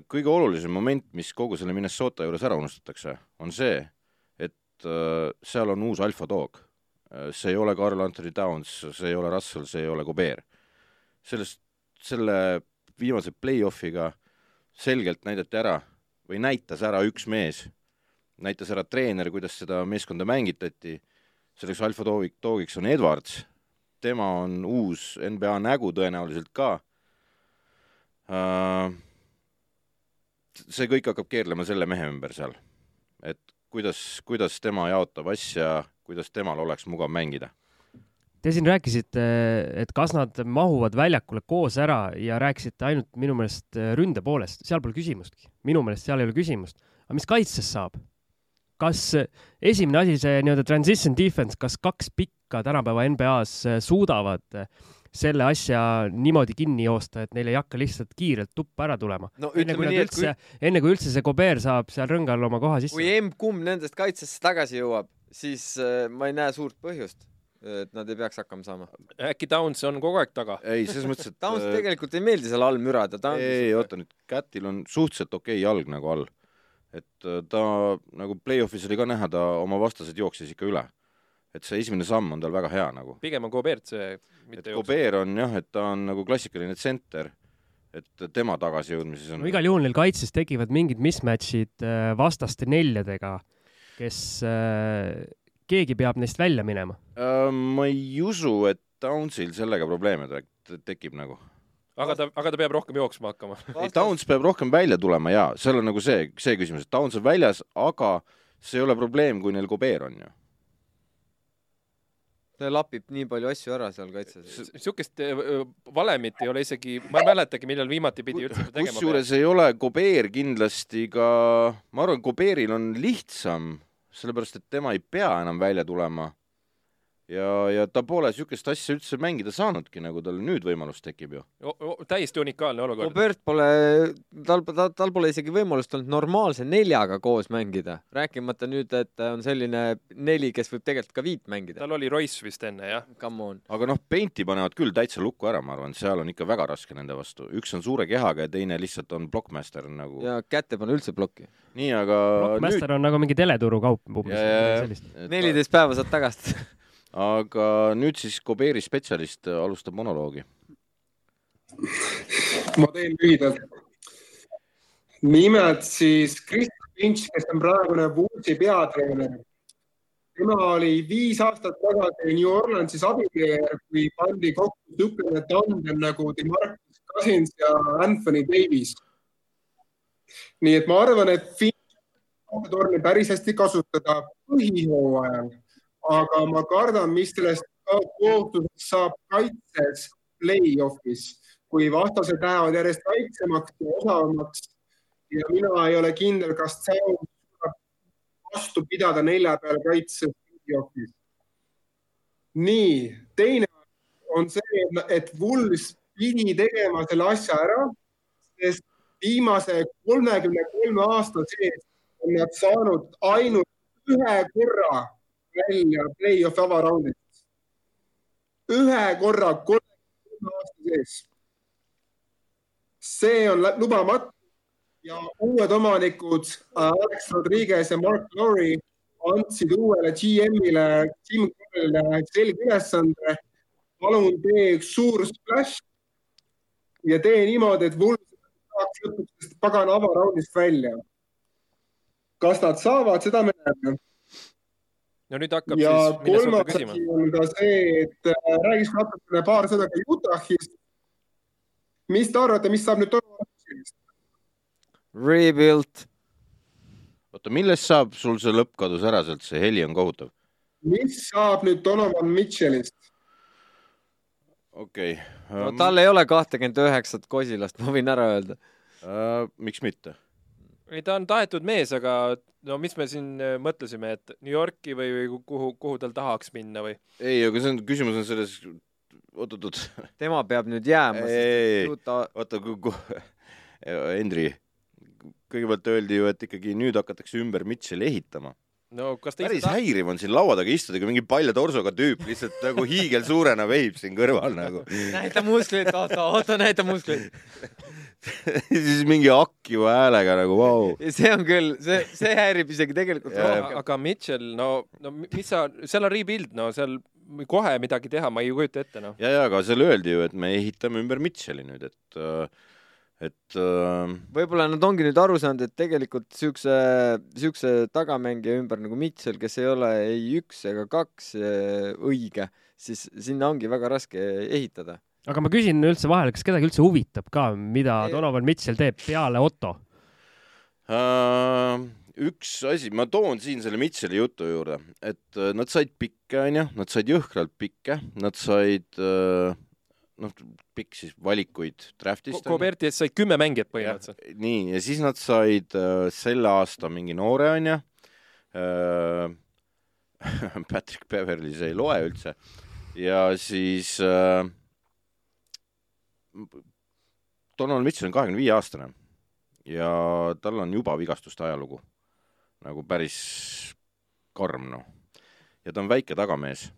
kõige olulisem moment, mis kogu selle Minnesota juures ära unustatakse, on see, et äh, seal on uus alfatoog. see ei ole Carl Anthony Towns, see ei ole Russell, see ei ole Gobert. sellest, selle viimase play-off'iga selgelt näidati ära või näitas ära üks mees, näitas ära treener, kuidas seda meeskonda mängitati, selleks alfatoogiks, toogiks on Edwards, tema on uus NBA nägu tõenäoliselt ka uh,. see kõik hakkab keerlema selle mehe ümber seal, et kuidas, kuidas tema jaotab asja, kuidas temal oleks mugav mängida. Te siin rääkisite, et kas nad mahuvad väljakule koos ära ja rääkisite ainult minu meelest ründe poolest, seal pole küsimustki. minu meelest seal ei ole küsimust. aga mis kaitses saab? Kas esimene asi, see nii-öelda transition defense, kas kaks pikka tänapäeva NBA-s suudavad selle asja niimoodi kinni joosta, et neil ei hakka lihtsalt kiirelt tuppa ära tulema? no enne kui nii, et kui üldse, enne kui üldse see Gobert saab seal rõngal oma koha kui sisse. emb-kumb nendest kaitsesse tagasi jõuab, siis ma ei näe suurt põhjust, et nad ei peaks hakkama saama. äkki Downs on kogu aeg taga? ei, selles mõttes, et Downs tegelikult ei meeldi seal all mürada, ei, oota nüüd, Kätil on suhteliselt okei jalg nagu all. Et äh, ta nagu play-off'is oli ka näha, ta oma vastased jooksis ikka üle. et see esimene samm on tal väga hea nagu. pigem on Gobert see, mitte jookseb. Gobert on jah, et ta on nagu klassikaline tsenter, et tema tagasijõudmises on no igal juhul neil kaitses tekivad mingid mismatch'id äh, vastaste neljadega, kes, keegi peab neist välja minema. äh, ma ei usu, et Downsil sellega probleeme te- tekib nagu. Aga ta, aga ta peab rohkem jooksma hakkama. ei, Downs peab rohkem välja tulema jaa, seal on nagu see, see küsimus, et Downs on väljas, aga see ei ole probleem, kui neil Gobert on ju. ta lapib nii palju asju ära seal kaitses. niisugust äh, valemit ei ole isegi, ma ei mäletagi, millal viimati pidi üldse seda tegema. kusjuures ei ole Gobert kindlasti ka, ma arvan, Gobertil on lihtsam, sellepärast et tema ei pea enam välja tulema. ja, ja ta pole niisugust asja üldse mängida saanudki, nagu tal nüüd võimalus tekib ju. täiesti unikaalne olukord. Robert pole, tal, tal, tal pole isegi võimalust olnud normaalse neljaga koos mängida, rääkimata nüüd, et on selline neli, kes võib tegelikult ka viit mängida. tal oli Royce vist enne, jah. Come on. aga noh, Painti panevad küll täitsa lukku ära, ma arvan, seal on ikka väga raske nende vastu. üks on suure kehaga ja teine lihtsalt on blockmaster nagu. ja kätt ei pane üldse plokki. nii, aga Blockmaster on nagu mingi umbes. Ja. sellist. nüüd, neliteist päeva saad tagasi. aga nüüd siis Kobeeri spetsialist alustab monoloogi. ma teen lühidalt. nimelt siis Chris Finch, kes on praegune Woolsi peatreener. tema oli viis aastat tagasi New Orleansis abitreener, kui pandi kokku niisugune tandem nagu Demarcus Cousins ja Anthony Davis. nii et ma arvan, et Finch torni päris hästi kasutada põhihooajal, aga ma kardan, mis sellest kohtusest saab kaitses play-off'is, kui vastased lähevad järjest väiksemaks ja osavamaks ja mina ei ole kindel, kas Sound suudab vastu pidada nelja peal kaitses play-off'is. nii, teine on see, et Wools pidi tegema selle asja ära, sest viimase kolmekümne kolme aasta sees on nad saanud ainult ühe korra välja play-off'i avaraundist. ühe korra kolmekümne aasta sees. see on lubamatu ja uued omanikud äh, Alex Rodriguez ja Mark Lowry andsid uuele GM-ile, Jim Carrollile selge ülesande. palun tee üks suur splash ja tee niimoodi, et Wolves saaks lõpuks pagana avaraundist välja. kas nad saavad, seda me näeme. No nüüd hakkab ja siis kolmas küsima asi. on ka see, et äh, räägiks natukene paar sõna ka Utah'ist. mis te arvate, mis saab nüüd Donaldist? Rebuild. oota, millest saab, sul see lõpp kadus ära sealt, see heli on kohutav. mis saab nüüd Donovan Mitchellist? okei no okay.. tal ei ole kahtekümmet üheksat kosilast, ma võin ära öelda. äh,. miks mitte? ei, ta on tahetud mees, aga no mis me siin äh, mõtlesime, et New Yorki või, või kuhu, kuhu tal tahaks minna või? ei, aga see on, küsimus on selles, oot-oot-oot, tema peab nüüd jääma, Ei, ei, ei. ta oota, Hendri, kõigepealt öeldi ju, et ikkagi nüüd hakatakse ümber Mitchell'i ehitama. no kas ta päris tahab? häiriv on siin laua taga istuda, kui mingi palja torsoga tüüp lihtsalt nagu hiigelsuurena veib siin kõrval nagu. näita muskleid, oota, oota, näita muskleid. siis mingi hakkiva häälega nagu vau. see on küll, see, see häirib isegi tegelikult rohkem. aga Mitchell, no, no mi- mis sa, seal on rebuild, no seal kohe midagi teha, ma ei kujuta ette, noh. ja, ja aga seal öeldi ju, et me ehitame ümber Mitchell'i nüüd, et, et äh, võib-olla nad ongi nüüd aru saanud, et tegelikult siukse, siukse tagamängija ümber nagu Mitchell, kes ei ole ei üks ega kaks eh, õige, siis sinna ongi väga raske ehitada. Aga ma küsin üldse vahele, kas kedagi üldse huvitab ka, mida. Donovan Mitchell teeb peale Otto? äh, üks asi, ma toon siin selle Mitchell'i jutu juurde, et äh, nad said pikke, onju, nad said jõhkralt pikke, nad said äh, noh, pikk siis valikuid draft'ist. Koberti eest sai kümme mängijat põhimõtteliselt. nii, ja siis nad said äh, selle aasta mingi noore, onju äh. Patrick Beverly, see ei loe üldse. ja siis äh, Donald Mitchell on kahekümne viie aastane ja tal on juba vigastuste ajalugu nagu päris karm, noh. ja ta on väike tagamees,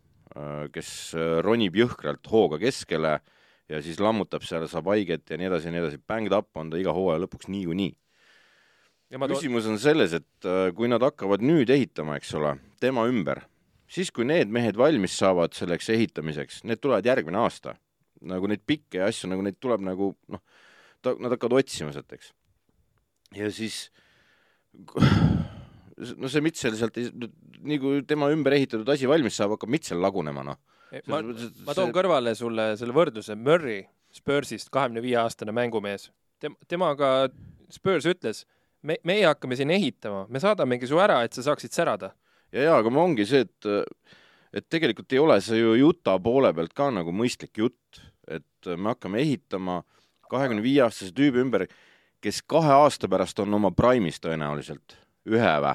kes äh, ronib jõhkralt hooga keskele ja siis lammutab seal, saab haiget ja nii edasi ja nii edasi. Banged up on ta iga hooaja lõpuks niikuinii. küsimus on selles, et äh, kui nad hakkavad nüüd ehitama, eks ole, tema ümber, siis kui need mehed valmis saavad selleks ehitamiseks, need tulevad järgmine aasta. Nagu neid pikke ja asju, nagu neid tuleb nagu noh, ta, nad hakkavad otsima sealt, eks. ja siis no see Mitchell sealt ei, nii kui tema ümber ehitatud asi valmis saab, hakkab Mitchell lagunema, noh. ma, ma toon kõrvale sulle selle võrdluse, Murry Spursist, kahekümne viie aastane mängumees. Tem-, temaga Spurs ütles, me, meie hakkame siin ehitama, me saadamegi su ära, et sa saaksid särada. ja, ja aga ongi see, et et tegelikult ei ole see ju Utah poole pealt ka nagu mõistlik jutt, et me hakkame ehitama kahekümne viie aastase tüübi ümber, kes kahe aasta pärast on oma prime'is tõenäoliselt, ühe vä?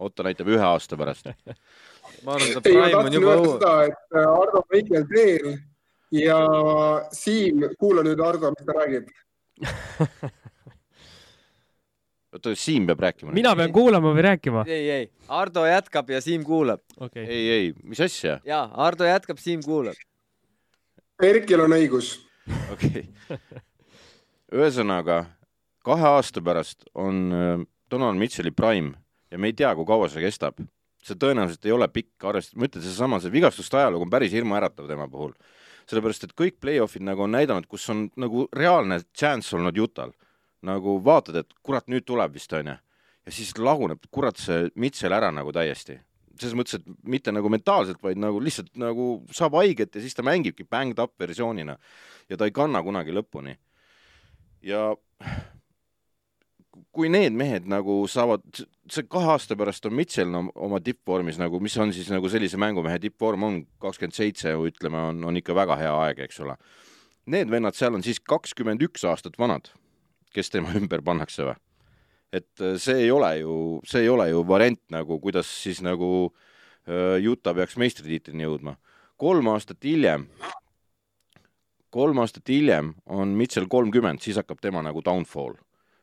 Otto näitab ühe aasta pärast. ma arvan, et ma Prime on juba õues. seda, et äh, Ardo õigel teel ja Siim, kuula nüüd Ardo, mis ta räägib. oota, Siim peab rääkima. mina pean kuulama või rääkima? ei, ei, Ardo jätkab ja Siim kuulab. okei. ei, ei, mis asja? ja Ardo jätkab, Siim kuulab. Erkil on õigus. okei okay.. ühesõnaga, kahe aasta pärast on äh, Donald Mitchell'i prime ja me ei tea, kui kaua see kestab. see tõenäoliselt ei ole pikk, arvestades, ma ütlen, seesama, see vigastuste ajalugu on päris hirmuäratav tema puhul. sellepärast, et kõik play-off'id nagu on näidanud, kus on nagu reaalne chance olnud Jutal. nagu vaatad, et kurat, nüüd tuleb vist, onju. ja siis laguneb, kurat, see Mitchell ära nagu täiesti selles mõttes, et mitte nagu mentaalselt, vaid nagu lihtsalt nagu saab haiget ja siis ta mängibki banged up versioonina ja ta ei kanna kunagi lõpuni. ja kui need mehed nagu saavad, see kahe aasta pärast on Mitchell no, oma tippvormis nagu, mis on siis nagu sellise mängumehe tippvorm on kakskümmend seitse, ütleme, on, on ikka väga hea aeg, eks ole. Need vennad seal on siis kakskümmend üks aastat vanad, kes tema ümber pannakse või? Et äh, see ei ole ju, see ei ole ju variant nagu, kuidas siis nagu äh, Utah peaks meistritiitlini jõudma. kolm aastat hiljem, kolm aastat hiljem on Mitchell kolmkümmend, siis hakkab tema nagu downfall.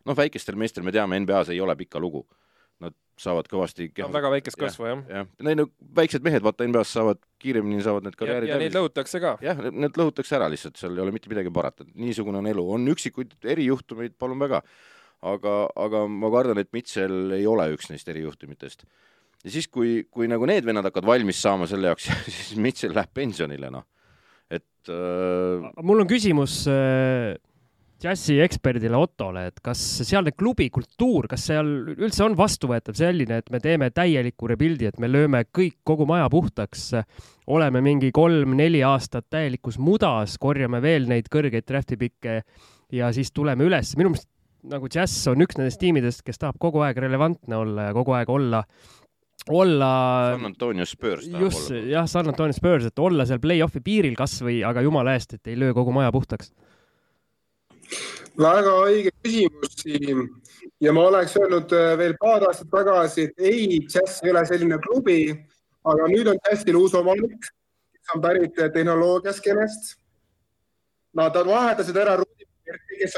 noh, väikestel meestel me teame, NBA-s ei ole pikka lugu. Nad saavad kõvasti väga väikest kasvu jah. jah, nagu väiksed mehed, vaata NBA-s saavad kiiremini saavad need ja, karjäärid ja neid lõhutakse ka. jah, need lõhutakse ära lihtsalt, seal ei ole mitte midagi parata, niisugune on elu, on üksikuid erijuhtumeid, palun väga. aga, aga ma kardan, et Mitchell ei ole üks neist erijuhtumitest. ja siis, kui, kui nagu need vennad hakkavad valmis saama selle jaoks, siis Mitchell läheb pensionile, noh. et äh, mul on küsimus äh, džässi eksperdile Ottole, et kas sealne klubi kultuur, kas seal üldse on vastuvõetav selline, et me teeme täieliku rebuild'i, et me lööme kõik, kogu maja puhtaks, oleme mingi kolm-neli aastat täielikus mudas, korjame veel neid kõrgeid draft'i pikke ja siis tuleme üles, minu meelest nagu džäss on üks nendest tiimidest, kes tahab kogu aeg relevantne olla ja kogu aeg olla, olla San Antonio Spurs tahab just olla. jah, San Antonio Spurs, et olla seal play-off'i piiril kasvõi, aga jumala eest, et ei löö kogu maja puhtaks. väga õige küsimus, Siim. ja ma oleks öelnud äh, veel paar aastat tagasi, et ei, Jazz ei ole selline klubi, aga nüüd on Jazzil uus omanik, kes on pärit äh, tehnoloogiaskeenest. Nad vahetasid ära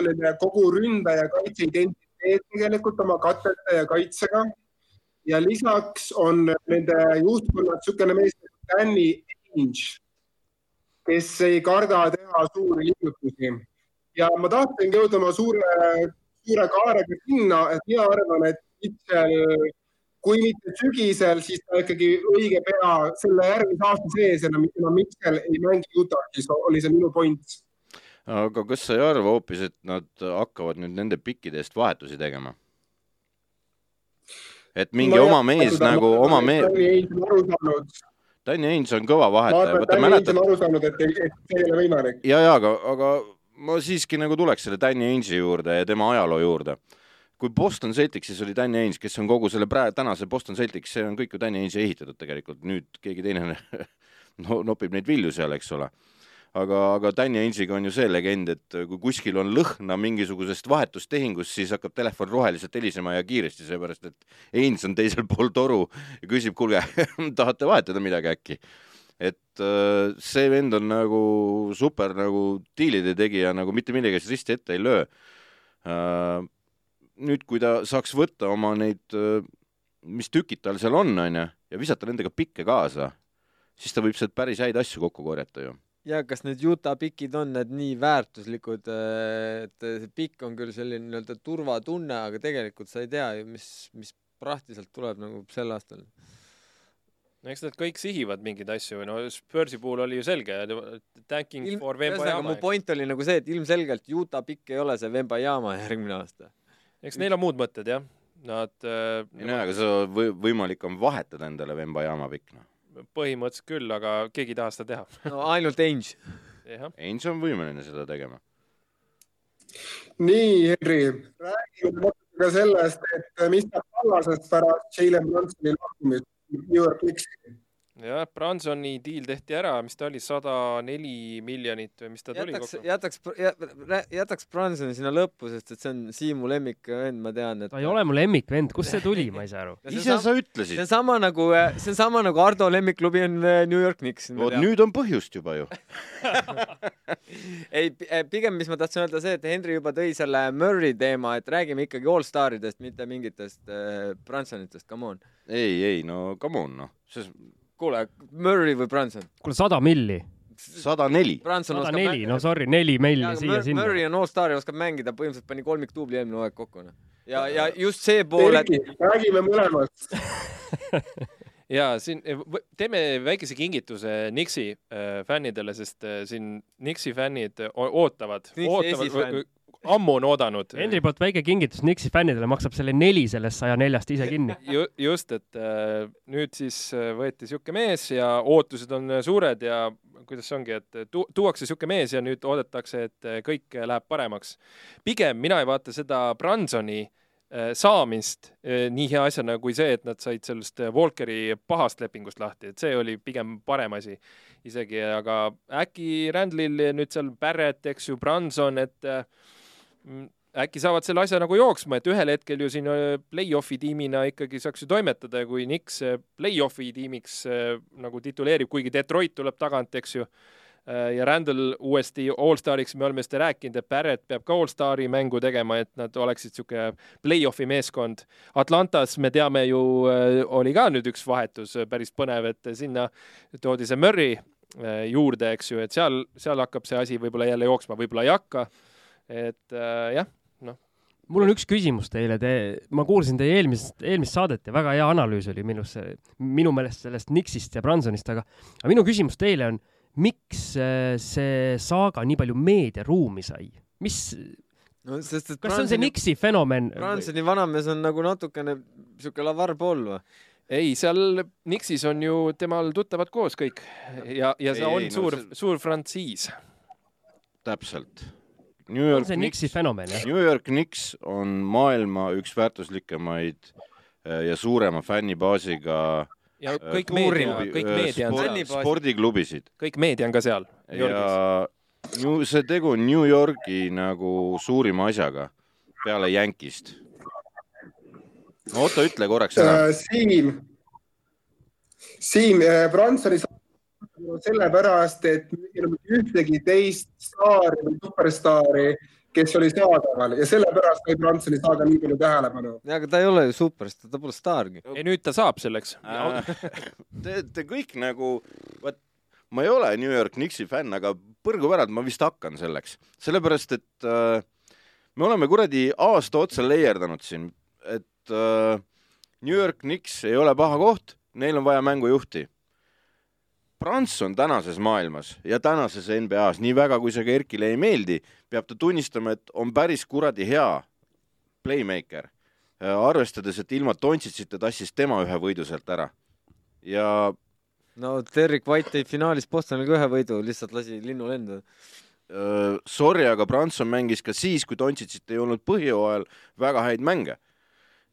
Oli neil kogu ründaja kaitse identiteet tegelikult oma katete ja kaitsega. ja lisaks on nende juhtkonnas niisugune mees nagu Danny Ainge, kes ei karda teha suuri liigutusi ja ma tahtsingi jõuda oma suure, suure kaarega sinna, et mina arvan, et Mitchell, kui mitte sügisel, siis ta ikkagi õige pea selle järgmise aasta sees enam, enam Mitchell ei mängi Utah'is, oli see minu point. Aga kas sa ei arva hoopis, et nad hakkavad nüüd nende pikkide eest vahetusi tegema? et mingi Ma oma mees seda, nagu ma oma arvan, mees, Danny Ainge on kõva vahetaja, arvan, Danny mäletad on, aru saanud, et, see ei ole võimalik. ja, ja aga, aga ma siiski nagu tuleks selle Danny Ainge'i juurde ja tema ajaloo juurde. kui Boston Celticsis oli Danny Ainge, kes on kogu selle praegu tänase Boston Celtics, see on kõik ju Danny Ainge'i ehitatud tegelikult, nüüd keegi teine no, nopib neid vilju seal, eks ole. aga, aga Danny Ainge'iga on ju see legend, et kui kuskil on lõhna mingisugusest vahetustehingust, siis hakkab telefon roheliselt helisema ja kiiresti, seepärast et Ainge on teisel pool toru ja küsib, kuulge, tahate vahetada midagi äkki? et äh, see vend on nagu super nagu diilide tegija, nagu mitte millegi risti ette ei löö äh,. nüüd, kui ta saaks võtta oma neid, mis tükid tal seal on, onju, ja visata nendega pikke kaasa, siis ta võib sealt päris häid asju kokku korjata ju. Ja kas need Utah pikid on need nii väärtuslikud, et see pikk on küll selline nii-öelda turvatunne, aga tegelikult sa ei tea ju, mis, mis prahti sealt tuleb nagu sel aastal. no eks nad kõik sihivad mingeid asju, no Spursi puhul oli ju selge, tanking Ilm- for ühesõnaga, mu point oli nagu see, et ilmselgelt Utah pikk ei ole see Vembayama järgmine aasta. eks neil on muud mõtted jah, nad äh, ei no aga see või, võimalik on vahetada endale Vemba-Jaama pikk, noh. Põhimõtteliselt küll, aga keegi ei taha seda teha. no ainult Ainge. Ainge on võimeline seda tegema. nii, Henri, räägime natuke ka sellest, et mis saab Tallasest pärast Jalen Brunsoni lahkumist New York Knicksi. jah, Bransoni diil tehti ära, mis ta oli, sada neli miljonit või mis ta tuli jätaks, kokku? jätaks, jätaks Bransoni sinna lõppu, sest et see on Siimu lemmikvend, ma tean, et ta ei ole mu lemmikvend, kust see tuli, ma ei saa aru. See ise sa see ütlesid on. sama nagu, see on sama nagu Ardo lemmikklubi on äh, New York Knicks. vot nüüd on põhjust juba ju. ei, pigem, mis ma tahtsin öelda, see, et Henry juba tõi selle Murry teema, et räägime ikkagi allstaridest, mitte mingitest äh, Bransonitest, come on. ei, ei no come on noh, see kuule, Murry või Branson? kuule, sada milli, sada neli. Branson sada neli, no sorry, neli milli siia-sinna. Murry on allstar ja oskab mängida, põhimõtteliselt pani kolmikduubli eelmine hooaeg kokku. noh. ja, ja just see pool, et räägime mõlemast. ja siin teeme väikese kingituse Nixi äh, fännidele, sest äh, siin Nixi fännid ootavad, ootavad ammu on oodanud. Henri poolt väike kingitus Nixi fännidele, maksab selle neli sellest saja neljast ise kinni. Ju, just, et äh, nüüd siis äh, võeti sihuke mees ja ootused on äh, suured ja kuidas see ongi, et tu tuuakse sihuke mees ja nüüd oodatakse, et kõik läheb paremaks. pigem mina ei vaata seda Bransoni saamist nii hea asjana kui see, et nad said sellest Walkeri pahast lepingust lahti, et see oli pigem parem asi isegi, aga äkki Randlil nüüd seal Barrett, eks ju, Branson, et äh, äkki saavad selle asja nagu jooksma, et ühel hetkel ju siin äh, play-off'i tiimina ikkagi saaks ju toimetada ja kui Knicks äh, play-off'i tiimiks äh, nagu tituleerib, kuigi Detroit tuleb tagant, eks ju, ja Randall uuesti allstariks, me oleme seda rääkinud, et Barrett peab ka allstari mängu tegema, et nad oleksid niisugune play-off'i meeskond. Atlantas me teame ju, oli ka nüüd üks vahetus päris põnev, et sinna toodi see Murry juurde, eks ju, et seal, seal hakkab see asi võib-olla jälle jooksma, võib-olla ei hakka. Et äh, jah, mul on üks küsimus teile, te, ma kuulsin teie eelmist, eelmist saadet ja väga hea analüüs oli minu, minu meelest sellest Nixist ja Bransonist, aga, aga minu küsimus teile on, miks äh, see saaga nii palju meediaruumi sai? mis, no sest, et kas see on see Nixi fenomen? Bransoni vanamees on nagu natukene siuke Lavar Paul või? ei, seal Nixis on ju temal tuttavad koos kõik ja, ja see Ei, on ei, no suur see- see..., suur frantsiis. täpselt. New York see Knicks Nixi, fenomen, jah? New York Knicks on maailma üks väärtuslikemaid äh, ja suurema fännibaasiga ja äh, kõik meedia, kõik meedia on seal, spordiklubisid kõik meedia on ka seal. ja New, see tegu on New Yorgi nagu suurima asjaga peale Yankist. no Otto, ütle korraks ära. Siim, Siim, Bransoni saab sellepärast, et ei ole mitte ühtegi teist staari või superstaari, kes oli saadaval ja sellepärast sai Bransoni saaga nii palju tähelepanu. aga ta ei ole ju superstaar, ta pole staargi. ei nüüd ta saab selleks. Äh, Te, te kõik nagu, vot ma ei ole New York Knicksi fänn, aga põrgu päralt ma vist hakkan selleks, sellepärast et äh, me oleme kuradi aasta otsa leierdanud siin, et äh, New York Knicks ei ole paha koht, neil on vaja mängujuhti. Branson tänases maailmas ja tänases NBA-s, nii väga kui see ka Erkile ei meeldi, peab ta tunnistama, et on päris kuradi hea playmaker, arvestades, et ilma Dontsitsita tassis tema ühe võidu sealt ära. ja no Derek White tõi finaalis Bostoniga ühe võidu, lihtsalt lasi linnu lenda. äh, sorry, aga Branson mängis ka siis, kui Dontsitsit ei olnud põhjooajal väga häid mänge.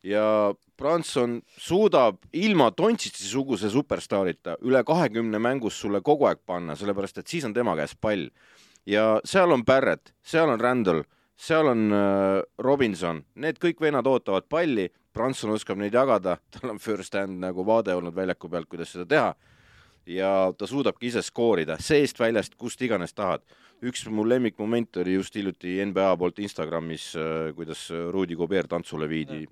Ja Branson suudab ilma Dontsitsi-suguse superstaarita üle kahekümne mängus sulle kogu aeg panna, sellepärast et siis on tema käes pall. ja seal on Barrett, seal on Randall, seal on äh, Robinson, need kõik vennad ootavad palli, Branson oskab neid jagada, tal on first hand nagu vaade olnud väljaku pealt, kuidas seda teha ja ta suudabki ise skoorida seest väljast, kust iganes tahad. üks mu lemmikmoment oli just hiljuti NBA poolt Instagramis, kuidas Rudi Gobert tantsule viidi.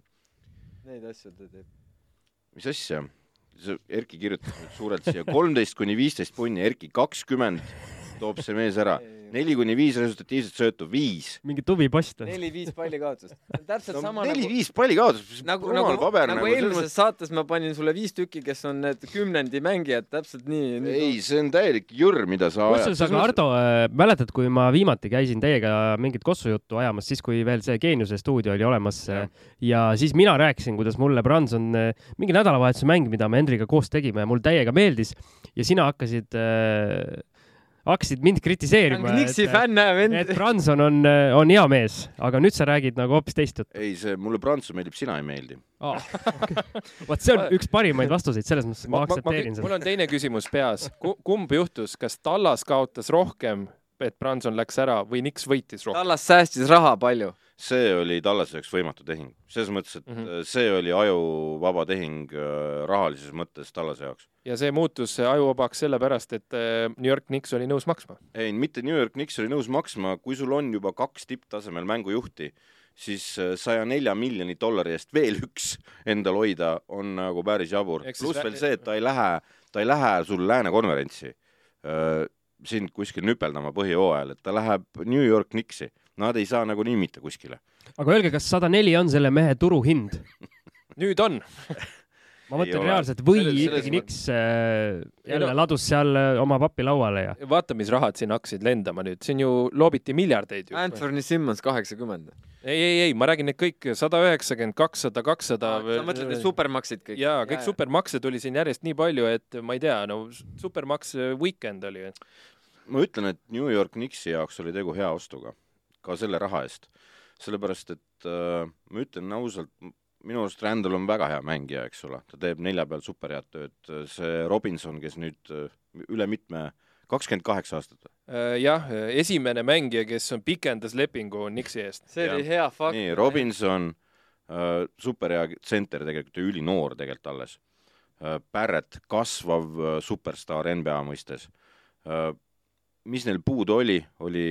Neid asju ta teeb. mis asja? Erki kirjutas nüüd suurelt siia kolmteist kuni viisteist punni, Erki kakskümmend toob see mees ära, neli kuni viis resultatiivset söötu, viis. mingi tuvi post või? neli-viis palli kaotust. täpselt no sama neli-viis palli kaotas, nagu, rumal nagu, paber nagu nagu, eelmises saates ma panin sulle viis tükki, kes on need kümnendi mängijad, täpselt nii. mõttes- ei, see on täielik jürr, mida sa kusjuures, aga Ardo, mäletad, kui ma viimati käisin teiega mingit kossujuttu ajamas, siis kui veel see Geeniuse stuudio oli olemas ja. ja siis mina rääkisin, kuidas mulle Branson äh, mingi nädalavahetuse mäng, mida me Hendriga koos tegime, mul täiega meeldis ja sina hakkasid äh, hakkasid mind kritiseerima. Nixi et, fänn, vend et. Branson on, on hea mees, aga nüüd sa räägid nagu hoopis teist juttu ei, see mulle Prantsus meeldib, sina ei meeldi. ah,. vot see on üks parimaid vastuseid, selles mõttes ma aktsepteerin mul seda. on teine küsimus peas. kumb juhtus, kas Tallas kaotas rohkem, et Branson läks ära või Nix võitis rohkem? Tallas säästis raha palju. see oli Tallase jaoks võimatu tehing, selles mõttes, et mm. -hmm. see oli ajuvaba tehing äh, rahalises mõttes Tallase jaoks. Ja see muutus ajuvabaks sellepärast, et äh, New York Knicks oli nõus maksma. ei, mitte New York Knicks oli nõus maksma, kui sul on juba kaks tipptasemel mängujuhti, siis äh, saja nelja miljoni dollari eest veel üks endal hoida on nagu päris jabur. Pluss veel see, et ta ei lähe, ta ei lähe sul lääne konverentsi äh, sind kuskil nüpeldama põhijooajal, et ta läheb New York Knicksi. Nad ei saa nagunii mitte kuskile. aga öelge, kas sada neli on selle mehe turuhind? nüüd on. ma mõtlen reaalselt või ikkagi Nix äh, jälle no- ladus seal äh, oma papi lauale ja vaata, mis rahad siin hakkasid lendama nüüd, siin ju loobiti miljardeid ju. Anthony Simmons kaheksakümmend. ei, ei, ei, ma räägin neid kõik sada üheksakümmend, kakssada, kakssada. sa mõtled, et supermaksid kõik? jaa, kõik. supermakse tuli siin järjest nii palju, et ma ei tea, no supermaks weekend oli. ma ütlen, et New York Knicksi jaoks oli tegu hea ostuga, ka selle raha eest. sellepärast, et äh, ma ütlen ausalt, minu arust Randall on väga hea mängija, eks ole, ta teeb nelja peal super head tööd, see Robinson, kes nüüd äh, üle mitme, kakskümmend kaheksa aastat või? Äh, jah, esimene mängija, kes on pikendas lepingu Nixi eest. see oli hea fakt. nii, Robinson äh,, super hea tsenter tegelikult ja ülinoor tegelikult alles. Barrett, kasvav superstaar NBA mõistes mis neil puudu oli, oli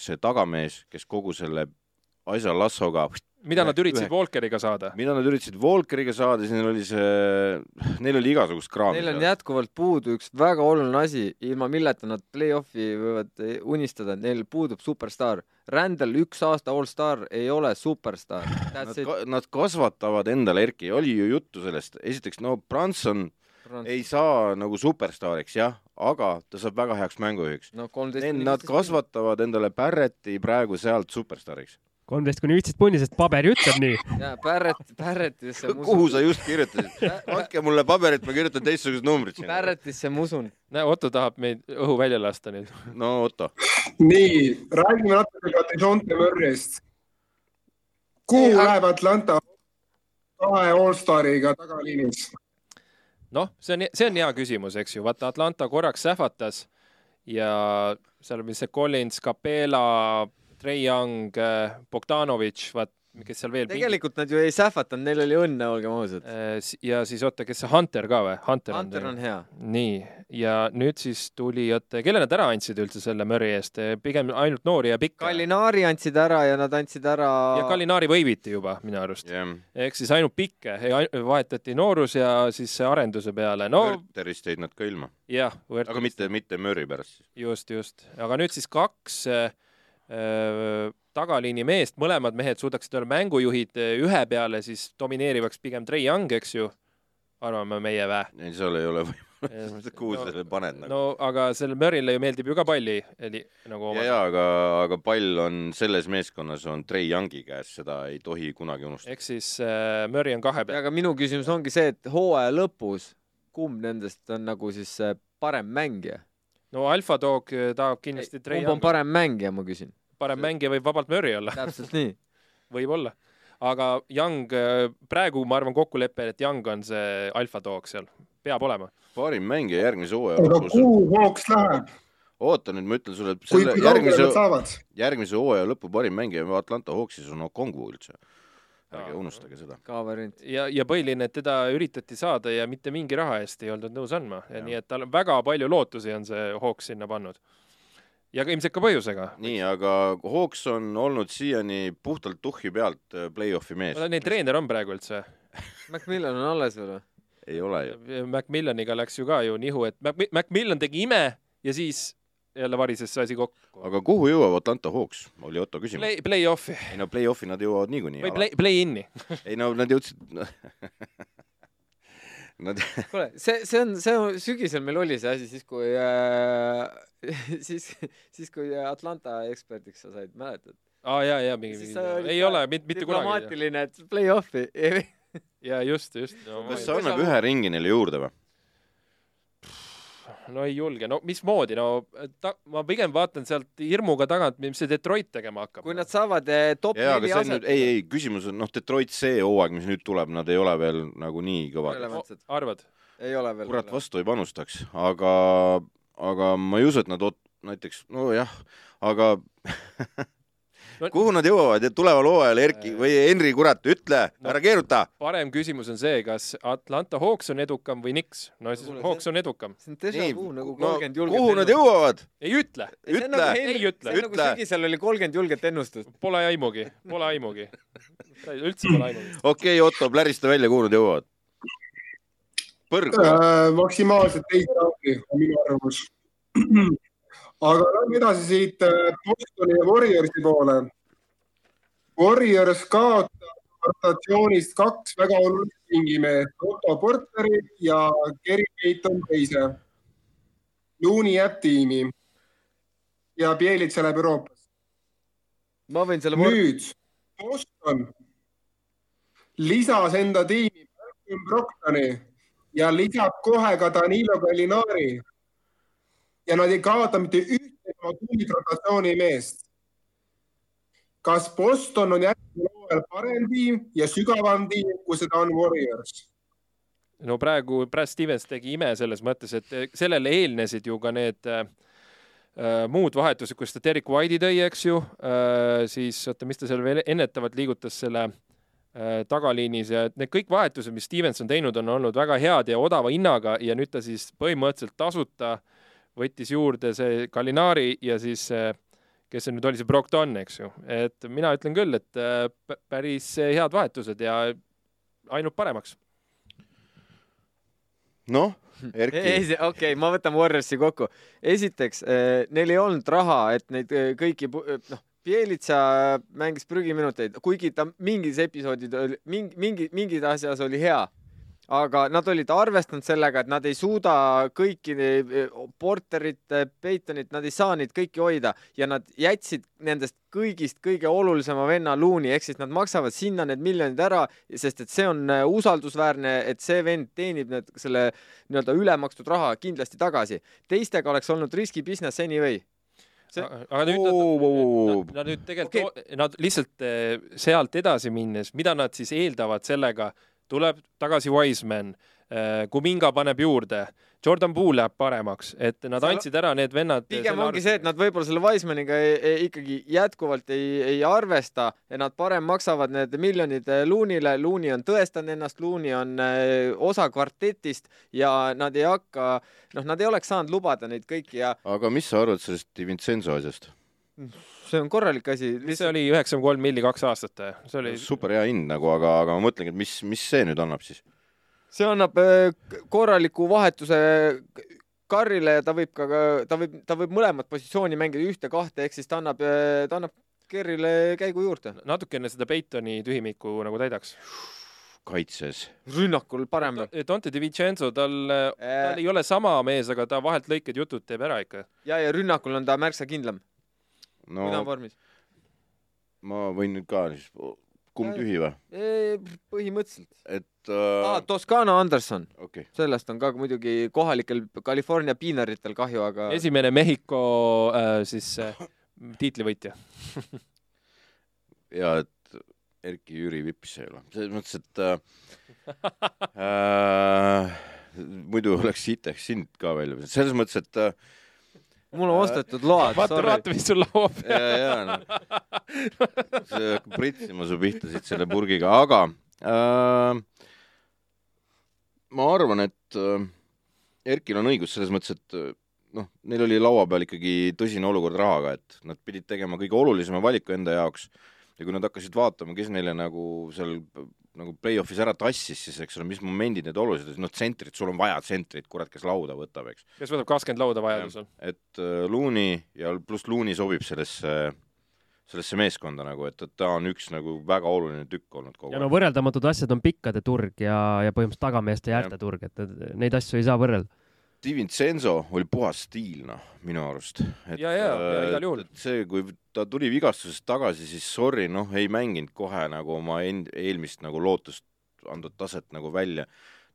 see tagamees, kes kogu selle asja lassoga, mida nad üritasid Walkeriga saada? mida nad üritasid Walkeriga saada, siis neil oli see, neil oli igasugust kraami Neil on jätkuvalt puudu üks väga oluline asi, ilma milleta nad play-off'i võivad unistada, neil puudub superstaar. Randall, üks aasta allstar, ei ole superstaar. Nad, ka, nad kasvatavad endale Erki, oli ju juttu sellest, esiteks no Branson ei saa nagu superstaariks jah, aga ta saab väga heaks mängujuhiks. no. Nad kasvatavad endale Barretti praegu sealt superstaariks. Kolmteist kuni viisteist punni, sest paber ju ütleb nii. jaa, Barrett, Barrettisse ma kuhu usun. sa just kirjutasid? andke mulle paberit, ma kirjutan teistsugused numbrid sinna. Barrettisse ma usun. näe, Otto tahab meid õhu välja lasta nüüd. no Otto, nii, räägime natuke ka Dejounte Murray'st. kuhu Ei, läheb Atlanta kahe allstariga tagaliinis? noh, see on, see on hea küsimus, eks ju, vaata Atlanta korraks sähvatas ja seal oli see Collins, Capela, Trey Young, Bogdanovitš, vaat, kes seal veel. tegelikult nad ju ei sähvatanud, neil oli õnne, olgem ausad. ja siis oota, kes see Hunter ka või? Hunter, Hunter on hea. nii, ja nüüd siis tuli, oota, kelle nad ära andsid üldse selle Murry eest, pigem ainult noori ja pikki. Gallinari andsid ära ja nad andsid ära. ja Gallinari võiviti juba minu arust, jah. ehk siis ainult pikke, vahetati noorus ja siis see arenduse peale, no Wörterist jäid nad ka ilma, jah, aga mitte, mitte Murry pärast. just, just, aga nüüd siis kaks äh, äh, tagaliini meest, mõlemad mehed suudaksid olla mängujuhid äh, ühe peale, siis domineerivaks pigem Trey Young, eks ju, arvame meie vä? ei, seal ei ole võimalik, kuhu sa selle paned nagu. no aga sellele Murry'le ju meeldib ju ka palli eli, nagu oma ja aga, aga pall on selles meeskonnas on Trey Youngi käes, seda ei tohi kunagi unustada. ehk siis äh, Murry on kahe peal. aga minu küsimus ongi see, et hooaja lõpus, kumb nendest on nagu siis see parem mängija? No Alfa Dog äh, tahab kindlasti Trey kumb on Young, parem mängija, ma küsin. parem mängija võib vabalt Murry olla, täpselt nii. võib-olla. aga Young, praegu ma arvan kokkulepe, et Young on see Alfa Dog seal, peab olema. parim mängija järgmise hooaja lõpus. kuhu Hawks läheb, oota nüüd, ma ütlen sulle, et selle järgmise järgmise hooaja lõpu parim mängija Atlanta Hawksis on Okongu üldse. Ärge unustage seda. ka variant. ja, ja põhiline, et teda üritati saada ja mitte mingi raha eest ei oldud nõus andma, nii et tal on väga palju lootusi on see Hawks sinna pannud. ja ka ilmselt ka põhjusega. nii, aga Hawks on olnud siiani puhtalt tuhhi pealt äh, play-off'i mees. Neil treener on praegu üldse. Macmillan on alles veel või? ei ole ju. Macmillaniga läks ju ka ju nihu, et Mac- Macmillan tegi ime ja siis jälle varises see asi kokku. aga kuhu jõuab Atlanta Hawks, oli Otto küsimus. Play, play-off'i ei no play-off'i nad jõuavad niikuinii. või play, play-in'i. ei no nad jõudsid Nad, kuule, see, see on, see on, sügisel meil oli see asi, siis kui äh, siis, siis kui Atlanta eksperdiks sa said, mäletad? aa jaa, jaa, mingi, mingi ei ole, mitte, mitte kunagi. diplomaatiline, et play-off'i. jaa, just, just no,. kas see annab ühe ringi neile juurde või? No ei julge, no mismoodi, no ta, ma pigem vaatan sealt hirmuga tagant, mis see Detroit tegema hakkab. kui nad saavad eh, top neli see on nüüd, aset, ei, ei, küsimus on, noh, Detroit see hooaeg, mis nüüd tuleb, nad ei ole veel nagu nii kõvad. arvad? ei ole veel. kurat, vastu ei panustaks, aga, aga ma ei usu, et nad ot- näiteks, nojah, aga kuhu nad jõuavad ja tuleval hooajal Erki või Henri, kurat, ütle No- ära keeruta. parem küsimus on see, kas Atlanta Hawks on edukam või Knicks. no siis kuule, Hawks on edukam. see on déjà vu nagu kolmkümmend julget kuhu nad jõuavad? ei ütle, ütle. Ei ütle. see on nagu Ütle. sügisel oli kolmkümmend julget ennustust. pole aimugi, pole aimugi. üldse pole aimugi. okei okay,, Otto, plärista välja, kuhu nad jõuavad. põrgu. Äh, maksimaalselt teise raundi on minu arvamus. aga lähme edasi siit äh, Bostoni ja Warriorsi poole. Warriors kaotab rotatsioonist kaks väga olulist pingimeest, Otto Porteri ja Gary Payton teise. Looney jääb tiimi ja Bielitsa läheb Euroopasse. ma võin selle nüüd Boston lisas enda tiimi Brogdoni ja lisab kohe ka Danilo Gallinari. Ja nad ei kaota mitte ühtegi oma tunnid rotatsiooni meest. kas Boston on järgmisel hooajal parem tiim ja sügavam tiim, kui seda on Warriors? no praegu Brad Stevens tegi ime selles mõttes, et sellele eelnesid ju ka need äh, äh, muud vahetused, kus ta Derek White'i tõi, eks ju äh,, siis oota, mis ta seal veel ennetavalt liigutas selle äh, tagaliinis ja et need kõik vahetused, mis Stevens on teinud, on olnud väga head ja odava hinnaga ja nüüd ta siis põhimõtteliselt tasuta võttis juurde see Gallinari ja siis äh, kes see nüüd oli, see Brogdon, eks ju, et mina ütlen küll, et äh, päris head vahetused ja ainult paremaks. noh, Erki, okei okay,, ma võtan Warriorsi kokku. esiteks, neil ei olnud raha, et neid kõiki, noh, Bielitsa mängis prügiminuteid, kuigi ta mingis episoodid oli, mingi, mingi, mingid asjas oli hea. Aga nad olid arvestanud sellega, et nad ei suuda kõiki eh, Porterit, Peitonit, nad ei saa neid kõiki hoida ja nad jätsid nendest kõigist kõige olulisema venna Looney ehk siis nad maksavad sinna need miljonid ära, sest et see on eh, usaldusväärne, et see vend teenib need selle nii-öelda ülemakstud raha kindlasti tagasi. teistega oleks olnud riski business anyway. See- aga nüüd nad, nad, nad nüüd tegelikult okay., nad lihtsalt eh, sealt edasi minnes, mida nad siis eeldavad sellega, tuleb tagasi Wiseman, Kuminga paneb juurde, Jordan Poole läheb paremaks, et nad Seal- andsid ära need vennad. pigem ongi see, et nad võib-olla selle Wisemaniga ei, ei, ikkagi jätkuvalt ei, ei arvesta ja nad parem maksavad need miljonid eh, Loonile, Looney on tõestanud ennast, Looney on osa kvartetist ja nad ei hakka, noh, nad ei oleks saanud lubada neid kõiki ja aga mis sa arvad sellest Vincenzo asjast? See on korralik asi. mis see oli, üheksa koma kolm milli kaks aastat, see oli super hea hind nagu, aga, aga ma mõtlengi, et mis, mis see nüüd annab siis? see annab k- korraliku vahetuse Karrile ja ta võib ka, ta võib, ta võib mõlemat positsiooni mängida ühte-kahte, ehk siis ta annab, ta annab Kerrile käigu juurde. natukene seda Peitoni tühimikku nagu täidaks. kaitses. rünnakul parem. Dante Di Vincenzo, tal, tal ei ole sama mees, aga ta vahelt lõiked jutud teeb ära ikka. ja, ja rünnakul on ta märksa kindlam, no kui ta on vormis. ma võin nüüd ka siis, kumb tühi või? põhimõtteliselt et ah,. äh, Toscano Anderson, okei okay., sellest on ka muidugi kohalikel California piinaritel kahju, aga esimene Mehhiko äh, siis äh, tiitlivõitja. ja et Erki Jüri vippis ei ole, selles mõttes, et äh, äh, muidu oleks Siteks sind ka välja, selles mõttes, et äh, mul on ostetud load, vaata, vaata, mis sul laua peal. ja, ja noh, see hakkab pritsima su pihta siit selle purgiga, aga äh, ma arvan, et äh, Erkil on õigus selles mõttes, et äh, noh, neil oli laua peal ikkagi tõsine olukord rahaga, et nad pidid tegema kõige olulisema valiku enda jaoks. Ja kui nad hakkasid vaatama, kes neile nagu seal nagu play-off'is ära tassis, siis eks ole, mis momendid need olulised, noh, tsentrid, sul on vaja tsentrit, kurat, kes lauda võtab, eks. kes võtab kakskümmend lauda vajadusel. et äh, Looney ja pluss Looney sobib sellesse, sellesse meeskonda nagu, et, et ta on üks nagu väga oluline tükk olnud kogu ja no aeg. võrreldamatud asjad on pikkade turg ja, ja põhimõtteliselt tagameeste Jah. jäärte turg, et et neid asju ei saa võrrelda. Di Vincenzo oli puhas stiil, noh, minu arust. Ja, ja, ja, igal juhul. see, kui ta tuli vigastusest tagasi, siis sorry, noh, ei mänginud kohe nagu oma end-, eelmist nagu lootust andnud taset nagu välja.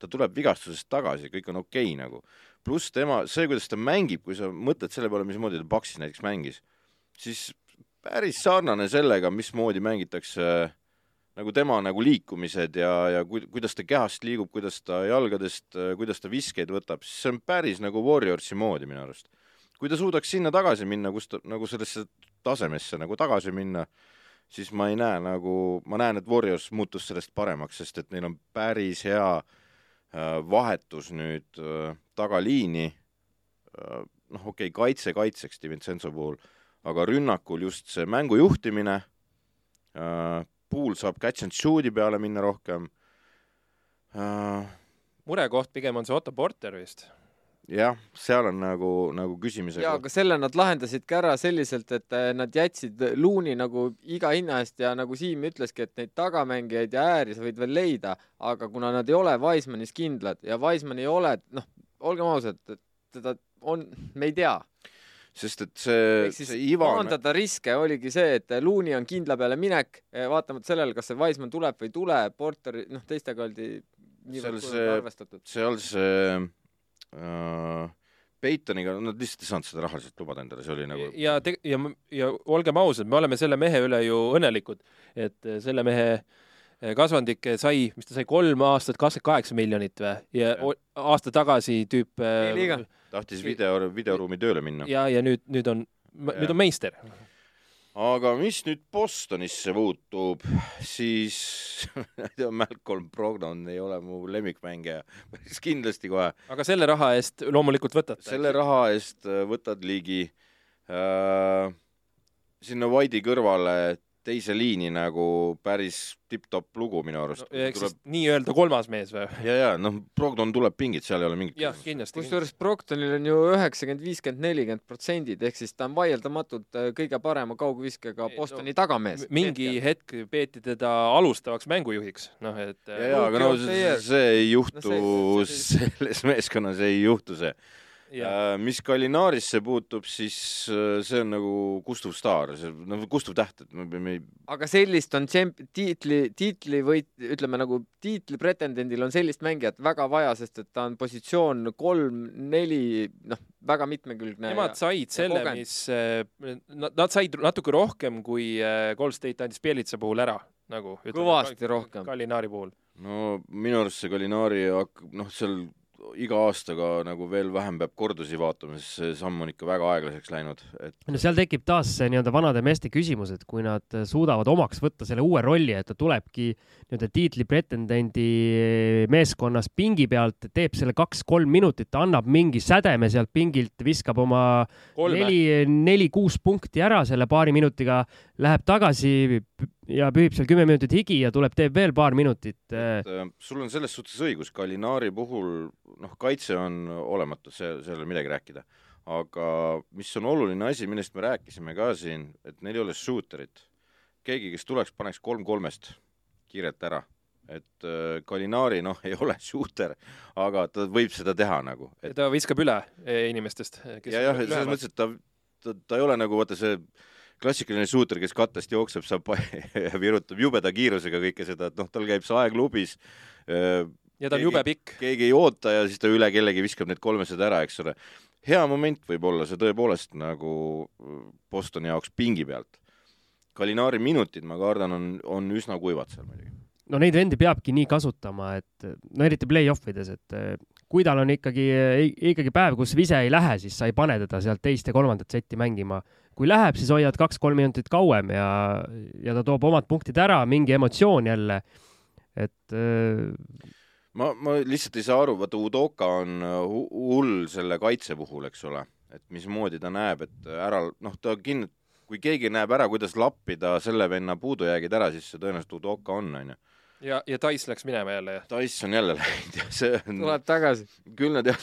ta tuleb vigastusest tagasi, kõik on okei okay, nagu. pluss tema, see, kuidas ta mängib, kui sa mõtled selle peale, mismoodi ta Paksis näiteks mängis, siis päris sarnane sellega, mismoodi mängitakse äh, nagu tema nagu liikumised ja, ja ku- kuidas ta kehast liigub, kuidas ta jalgadest, kuidas ta viskeid võtab, siis see on päris nagu Warriorsi moodi minu arust. kui ta suudaks sinna tagasi minna, kus ta nagu sellesse tasemesse nagu tagasi minna, siis ma ei näe nagu, ma näen, et Warriors muutus sellest paremaks, sest et neil on päris hea äh, vahetus nüüd äh, tagaliini äh,. noh, okei okay,, kaitse kaitseks DiVincenzo puhul, aga rünnakul just see mängu juhtimine Pool saab catch and shoot'i peale minna rohkem äh,. murekoht pigem on see Otto Porter vist. jah, seal on nagu, nagu küsimise ja, aga selle nad lahendasidki ära selliselt, et eh, nad jätsid Luuni nagu iga hinna eest ja nagu Siim ütleski, et neid tagamängijaid ja ääri sa võid veel leida, aga kuna nad ei ole Wisemanis kindlad ja Wiseman ei ole, noh, olgem ausad, et teda on, me ei tea. Sest et see see Ivan, maandada riske oligi see, et Luuni on kindla peale minek, vaatamata sellele, kas see Wiseman tuleb või ei tule, Porter, noh, teistega oldi Seal niivõrd see- see... arvestatud. seal see äh, Peitoniga, nad lihtsalt ei saanud seda rahaliselt lubada endale, see oli nagu ja te-, ja, ja olgem ausad, me oleme selle mehe üle ju õnnelikud, et eh, selle mehe eh, kasvandik sai, mis ta sai, kolm aastat kakskümmend kaheksa miljonit või, ja Jah. o- aasta tagasi tüüp eh, liiga. Tahtis video, videoruumi tööle minna. ja, ja nüüd, nüüd on, nüüd on meister. aga mis nüüd Bostonisse puutub, siis Malcolm Brogdon ei ole mu lemmikmängija, päris kindlasti kohe. aga selle raha eest loomulikult võtate. selle raha eest äh, võtad ligi äh, sinna White'i kõrvale teise liini nagu päris tipp-topp lugu minu arust no,. ehk tuleb siis nii-öelda kolmas mees või? ja, ja noh, Brogdon tuleb pingit, seal ei ole mingit jah, kindlasti. kusjuures Proctonil on ju üheksakümmend, viiskümmend, nelikümmend protsendid ehk siis ta on vaieldamatult äh, kõige parema kaugviskega Bostoni tagamees. mingi hetk peeti teda alustavaks mängujuhiks, noh et ja, ja, aga no see, see ei juhtu No no, see- see, selles meeskonnas ei juhtu see. Ja, mis Galinaarisse puutub, siis äh, see on nagu kustuv staar, see nagu kustuv täht, et me peame, aga sellist on tšemp-, tiitli, tiitli või ütleme nagu tiitli pretendendil on sellist mängijat väga vaja, sest et ta on positsioon kolm-neli, noh, väga mitmekülgne. nemad said selle, mis, nad, nad said natuke rohkem, kui äh, Gold State andis Bielitsa puhul ära, nagu. Kõvasti rohkem. Gallinari puhul. no minu arust see Galinaari hakkab, noh, seal iga aastaga nagu veel vähem peab kordusi vaatama, sest see samm on ikka väga aeglaseks läinud, et no seal tekib taas see nii-öelda vanade meeste küsimus, et kui nad suudavad omaks võtta selle uue rolli, et ta tulebki nii-öelda tiitli pretendendi meeskonnas pingi pealt, teeb selle kaks-kolm minutit, annab mingi sädeme sealt pingilt, viskab oma kolme. neli, neli-kuus punkti ära selle paari minutiga, läheb tagasi ja pühib seal kümme minutit higi ja tuleb, teeb veel paar minutit. et äh, sul on selles suhtes õigus, Galinaari puhul noh, kaitse on olematu, see, seal ei ole midagi rääkida. aga mis on oluline asi, millest me rääkisime ka siin, et neil ei ole shooterit. keegi, kes tuleks, paneks kolm kolmest kiirelt ära. et äh, Galinaari noh, ei ole shooter, aga ta võib seda teha nagu, et ta viskab üle inimestest. ja jah, selles mõttes, et ta, ta, ta ei ole nagu vaata see klassikaline shooter, kes kattest jookseb, saab virutab jubeda kiirusega kõike seda, et noh, tal käib see aeg klubis. ja ta on jube pikk. keegi ei oota ja siis ta üle kellegi viskab need kolmesed ära, eks ole. hea moment võib olla see tõepoolest nagu Bostoni jaoks pingi pealt. Galinaari minutid, ma kardan, on, on üsna kuivad seal muidugi. no neid vendi peabki nii kasutama, et no eriti play-off ides, et eh, kui tal on ikkagi, ikkagi päev, kus vise ei lähe, siis sa ei pane teda sealt teist ja kolmandat setti mängima. Kui läheb, siis hoiad kaks-kolm minutit kauem ja, ja ta toob omad punktid ära, mingi emotsioon jälle. et eh, ma, ma lihtsalt ei saa aru, vaata Udoka on äh, hu- hull selle kaitse puhul, eks ole, et mismoodi ta näeb, et ära, noh, ta kin-, kui keegi näeb ära, kuidas lappida selle venna puudujäägid ära, siis see tõenäoliselt Udoka on, onju. ja, ja Tais läks minema jälle. Dice on jälle läinud ja see on, tuleb tagasi. küll nad jah,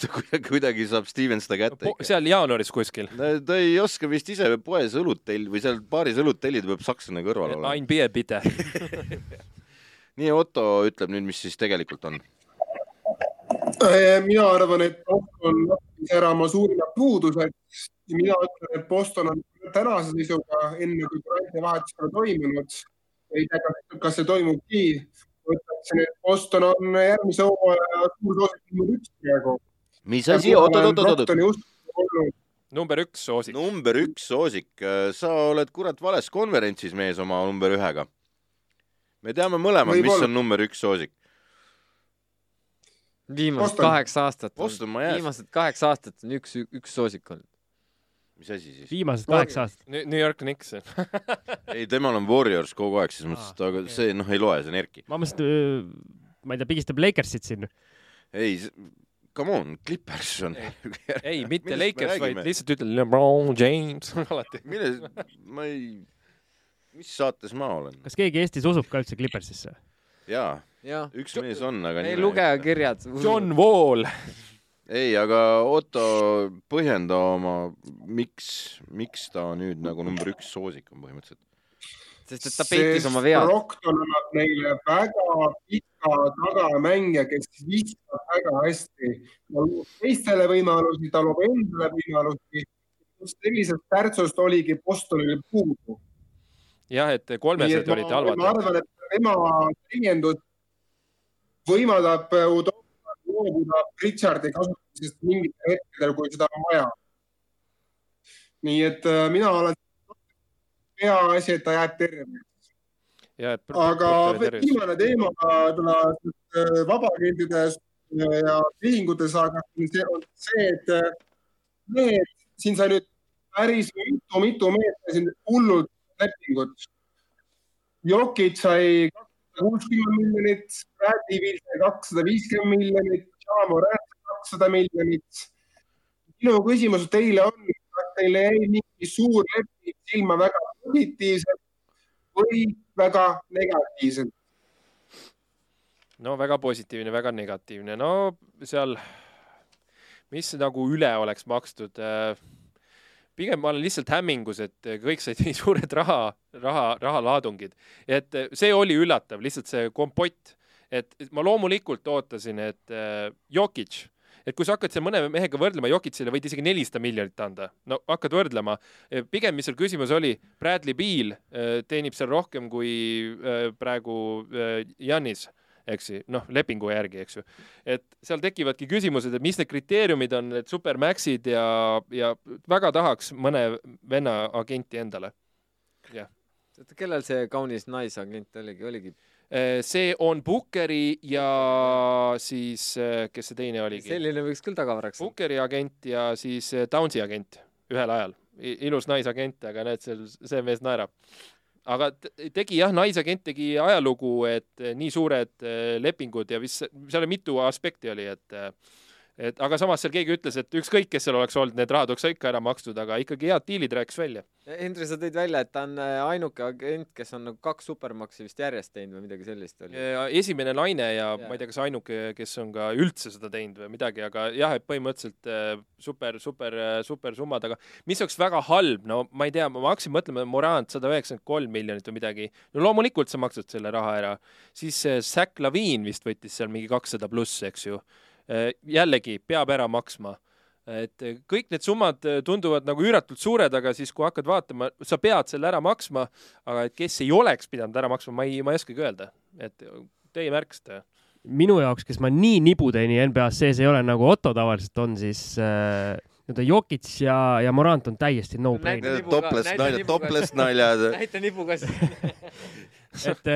kuidagi, saab Steven seda kätte ikka. seal jaanuaris kuskil. ta, ta ei oska vist ise poes õlut tellida või seal baaris õlut tellida, peab sakslane kõrval olema. Ein Bier bitte. nii Otto ütleb nüüd, mis siis tegelikult on. Eh, mina arvan, et Boston lappis ära oma suurimad puudused ja mina ütlen, et Boston on tänase seisuga, enne kui Duranti vahetus pole toimunud, ei tea, kas see toimubki, ütleksin, et Boston on järgmise hooaja suur soosik number üks praegu. mis asi, oot, oot, oot, oot, olnud number üks soosik. number üks soosik, sa oled kurat vales konverentsis mees oma number ühega. me teame mõlemad, mis on number üks soosik. viimased kaheksa aastat. Viimased kaheksa aastat on üks, üks soosik olnud. Mis asi siis? viimased kaheksa aastat. New York Knicks. ei, temal on Warriors kogu aeg, selles mõttes, et aga okei. see noh, ei loe, see on Erki. ma mõtlesin, ma ei tea, pigistab Lakersit siin. ei, come on, Clippers on. ei, mitte Lakers, vaid lihtsalt ütle LeBron James alati. milles, ma ei, mis saates ma olen? kas keegi Eestis usub ka üldse Clippersisse? jaa, jah, üks mees on, aga ei nime- lugejakirjad. John Wall. ei, aga Otto, põhjenda oma, miks, miks ta nüüd nagu number üks soosik on põhimõtteliselt. sest et ta peitis oma vead. Brockton annab neile väga pika tagamängija, kes viskab väga hästi. ta loob teistele võimalusi, ta loob endale võimalusi. just sellisest tärtsust oligi Bostonil puudu. jah, et kolmesed olid ma halvad. arvan, et tema täiendus võimaldab Udokat loobuda Richardi kasutamisest mingitel hetkedel, kui seda on vaja. nii et äh, mina olen, peaasi, et ta jääb terveks. ja, aga viimane teema võib-olla äh, vabakentidest ja tehingutes, aga see on see, et äh, need, siin sai nüüd päris mitu-mitu meest siin hullud lepingud. Jokic sai kuuskümmend miljonit, Bradley kakssada viiskümmend miljonit, kakssada miljonit. minu küsimus teile on, kas teile jäi mingi suur leping silma väga positiivselt või väga negatiivselt? no väga positiivne, väga negatiivne, no seal, mis nagu üle oleks makstud äh, pigem ma olen lihtsalt hämmingus, et kõik said nii suured raha, raha, rahalaadungid, et äh, see oli üllatav, lihtsalt see kompott, et ma loomulikult ootasin, et äh, Jokic, et kui sa hakkad seal mõne mehega võrdlema, Jokicile võid isegi nelisada miljonit anda, no hakkad võrdlema, pigem, mis seal küsimus oli, Bradley Beal teenib seal rohkem kui praegu Janis eks ju, noh, lepingu järgi, eks ju. et seal tekivadki küsimused, et mis need kriteeriumid on, need supermaxid ja, ja väga tahaks mõne venna agenti endale. kellel see kaunis naisagent oligi, oligi see on Bookeri ja siis, kes see teine oligi? selline võiks küll tagavaraks. Bookeri agent ja siis Downsi agent ühel ajal. ilus naisagent, aga näed, seal see mees naerab. Aga tegi jah, naisagent tegi ajalugu, et nii suured eh, lepingud ja vist seal mitu aspekti oli, et eh, et aga samas seal keegi ütles, et ükskõik, kes seal oleks olnud, need rahad oleks ikka ära makstud, aga ikkagi head diilid rääkis välja. Hendri, sa tõid välja, et ta on äh, ainuke agent, kes on nagu kaks supermaksi vist järjest teinud või midagi sellist oli. esimene naine ja, ja ma ei tea, kas ainuke, kes on ka üldse seda teinud või midagi, aga jah, et põhimõtteliselt äh, super, super, super summad, aga mis oleks väga halb, no ma ei tea, ma hakkasin mõtlema, Morant sada üheksakümmend kolm miljonit või midagi. no loomulikult sa maksad selle raha ära, siis äh, Zack Lavine vist võttis seal mingi kakssada pluss, eks ju. Jällegi peab ära maksma et äh, kõik need summad äh, tunduvad nagu üüratult suured, aga siis, kui hakkad vaatama, sa pead selle ära maksma, aga et kes ei oleks pidanud ära maksma, ma ei, ma ei oskagi öelda, et teie märkisite? minu jaoks, kes ma nii nibuteeni NBA-s sees ei ole, nagu Otto tavaliselt on, siis äh, nii-öelda Jokic ja, ja Morant on täiesti no-brainer. Topless näita naljad, topless naljad. näita nipuga siis. et,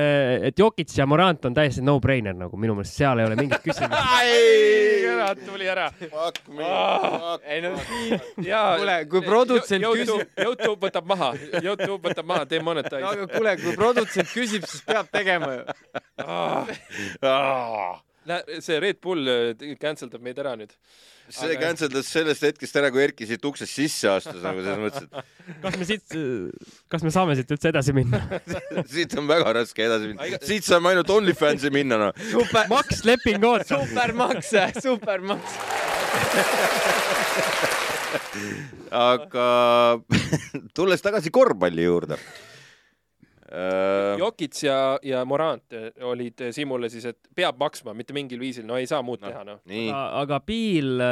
et Jokic ja Morant on täiesti no-brainer nagu minu meelest, seal ei ole mingit küsimust. ära, tuli ära. Fuck me, Ah. ei no siin, jaa. Kuule, kui produtsent YouTube, YouTube võtab maha, YouTube võtab maha, no demonetize aga kuule, kui produtsent küsib, siis peab tegema ju. ah.. see Red Bull äh, cancel dab meid ära nüüd. See Aga- cancel das sellest hetkest ära, kui Erki siit uksest sisse astus nagu selles mõttes, kas me siit, kas me saame siit üldse edasi minna? et siit on väga raske edasi minna. siit saame ainult OnlyFansi minna noh. super, Max leping ootab. supermaks, supermaks. aga tulles tagasi korvpalli juurde. Jokic ja, ja Morant äh, olid äh, Siimule siis, et peab maksma, mitte mingil viisil, no ei saa muud No. teha, noh. aga Piil,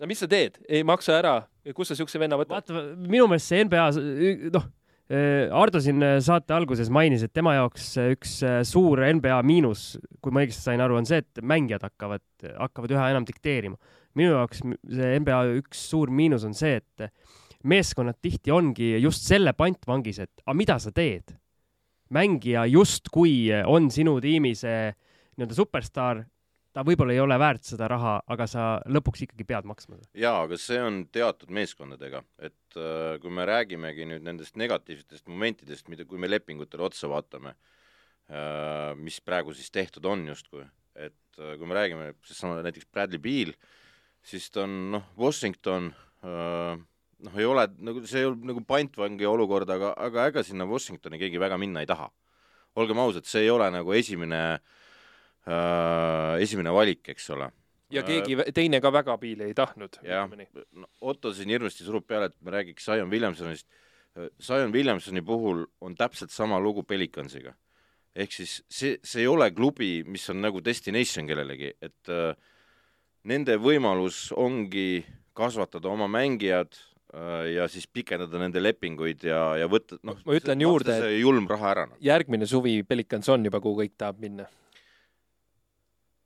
no mis sa teed, ei maksa ära, kust sa siukse venna võtad? vaata, minu meelest see NBA-s, noh, Ardo siin äh, saate alguses mainis, et tema jaoks äh, üks äh, suur NBA miinus, kui ma õigesti sain aru, on see, et mängijad hakkavad, hakkavad üha enam dikteerima. minu jaoks see NBA üks suur miinus on see, et meeskonnad tihti ongi just selle pantvangis, et aga mida sa teed. mängija justkui on sinu tiimi see nii-öelda superstaar, ta võib-olla ei ole väärt seda raha, aga sa lõpuks ikkagi pead maksma seda. jaa, aga see on teatud meeskondadega, et äh, kui me räägimegi nüüd nendest negatiivsetest momentidest, mida, kui me lepingutele otsa vaatame äh,, mis praegu siis tehtud on justkui, et äh, kui me räägime seesama näiteks Bradley Beal, siis ta on noh, Washington äh, noh, ei ole nagu, see ei ole nagu pantvangi olukord, aga, aga ega sinna Washingtoni keegi väga minna ei taha. olgem ausad, see ei ole nagu esimene äh, esimene valik, eks ole ja keegi vä- teine ka väga piili ei tahtnud. jah, Otto siin hirmsasti surub peale, et me räägiks Zion Williamsonist. Zion Williamsoni puhul on täpselt sama lugu Pelicansiga. ehk siis see, see ei ole klubi, mis on nagu destination kellelegi, et äh, nende võimalus ongi kasvatada oma mängijad äh, ja siis pikendada nende lepinguid ja, ja võtta, noh, Ma ütlen juurde, et- see julm raha ära, noh. järgmine suvi Pelicans on juba, kuhu kõik tahab minna.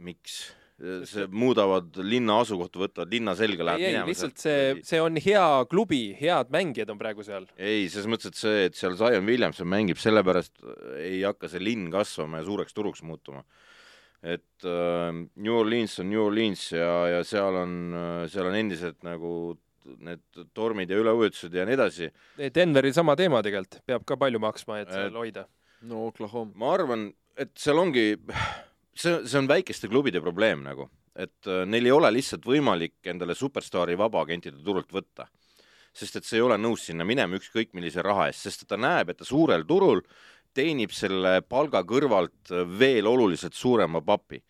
miks? see muudavad linna asukohta, võtavad linna selga, läheb ei, minema lihtsalt see, see on hea klubi, head mängijad on praegu seal. ei, selles mõttes, et see, et seal Zion Williamson mängib, sellepärast ei hakka see linn kasvama ja suureks turuks muutuma. et äh, New Orleans on New Orleans ja, ja seal on, seal on endiselt nagu need tormid ja üleujutused ja nii edasi. Denveril sama teema tegelikult, peab ka palju maksma, et seal hoida. no Oklahoma. ma arvan, et seal ongi, see, see on väikeste klubide probleem nagu, et äh, neil ei ole lihtsalt võimalik endale superstaari vabaagentide turult võtta. sest et see ei ole nõus sinna minema ükskõik millise raha eest, sest ta näeb, et ta suurel turul teenib selle palga kõrvalt äh, veel oluliselt suurema papi.